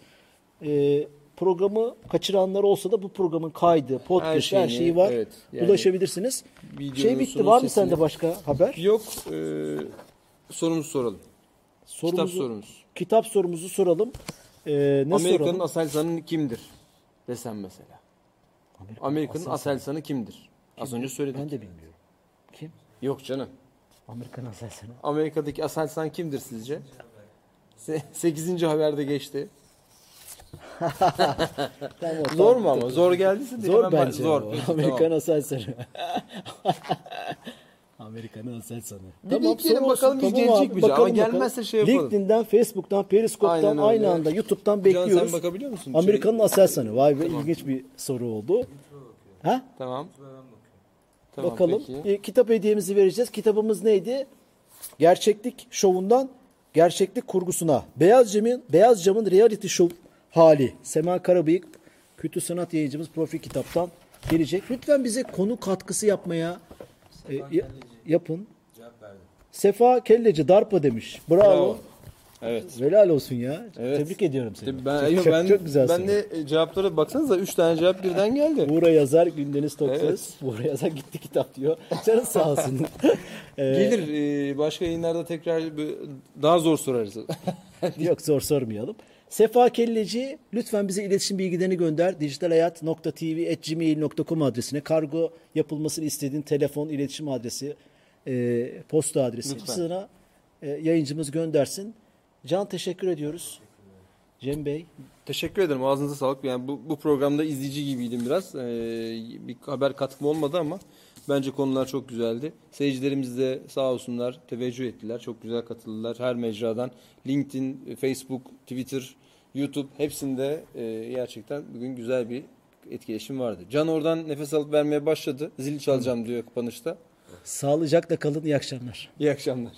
Ee, programı kaçıranlar olsa da bu programın kaydı, podcast, her, şeyini, şeyi var. evet, yani Ulaşabilirsiniz. Şey bitti. Var mı sesini- sende başka haber? Yok. E, sorumuzu soralım. Kitap Sorumuzu- sorumuz. Kitap sorumuzu soralım. Ee, ne Amerika'nın? Aselsan'ı kimdir? Desem mesela. Amerika'nın Aselsan. Aselsan'ı kimdir? Az önce söyledik. Ben de bilmiyorum. Kim? Yok canım. Amerikan Aselsan'ı. Amerika'daki Aselsan kimdir sizce? 8. haberde geçti. Tamam, Zor tamam, mu ama? tamam. Zor geldiyse de Zor hemen bence. Zor. Peki, Amerikan tamam. Aselsan'ı. Amerikan Aselsan'ı. Bir bekleyelim bakalım, bir gelecek mi? Ama gelmezse şey yapalım. LinkedIn'den, Facebook'tan, Periskop'tan Aynen öyle. aynı anda YouTube'dan Can bekliyoruz. sen bakabiliyor musun? Amerika'nın Şey- Aselsan'ı. Vay be ilginç bir soru oldu. Ha? Tamam. Tamam, Bakalım. peki. E, kitap hediyemizi vereceğiz. Kitabımız neydi? Gerçeklik şovundan gerçeklik kurgusuna. Beyaz Cam'ın Beyaz Cam'ın reality show hali. Sema Karabıyık Kültür Sanat Yayıncımız Profil Kitap'tan gelecek. Lütfen bize konu katkısı yapmaya e, ya- yapın. Sefa Kelleci Darpa demiş. Bravo. Bravo. Evet. Helal olsun ya. Evet. Tebrik ediyorum seni. Ben, çok, ben, çok güzel. ben de e, cevaplara baksanıza 3 tane cevap birden geldi. Buğra yazar Gündeniz Toksöz. Evet. Buğra yazar gitti kitap diyor. Canın sağ olsun. Ee, Gelir e, başka yayınlarda tekrar daha zor sorarız. Yok zor sormayalım. Sefa Kelleci lütfen bize iletişim bilgilerini gönder. dijitalhayat.tv.gmail.com adresine kargo yapılmasını istediğin telefon, iletişim adresi, e, posta adresi. Lütfen. Sana e, yayıncımız göndersin. Can teşekkür ediyoruz. Cem Bey. Teşekkür ederim. Ağzınıza sağlık. Yani bu, bu programda izleyici gibiydim biraz. Ee, bir haber katkım olmadı ama bence konular çok güzeldi. Seyircilerimiz de sağ olsunlar teveccüh ettiler. Çok güzel katıldılar her mecradan. LinkedIn, Facebook, Twitter, YouTube hepsinde e, gerçekten bugün güzel bir etkileşim vardı. Can oradan nefes alıp vermeye başladı. Zil çalacağım diyor kapanışta. Sağlıcakla kalın. İyi akşamlar. İyi akşamlar.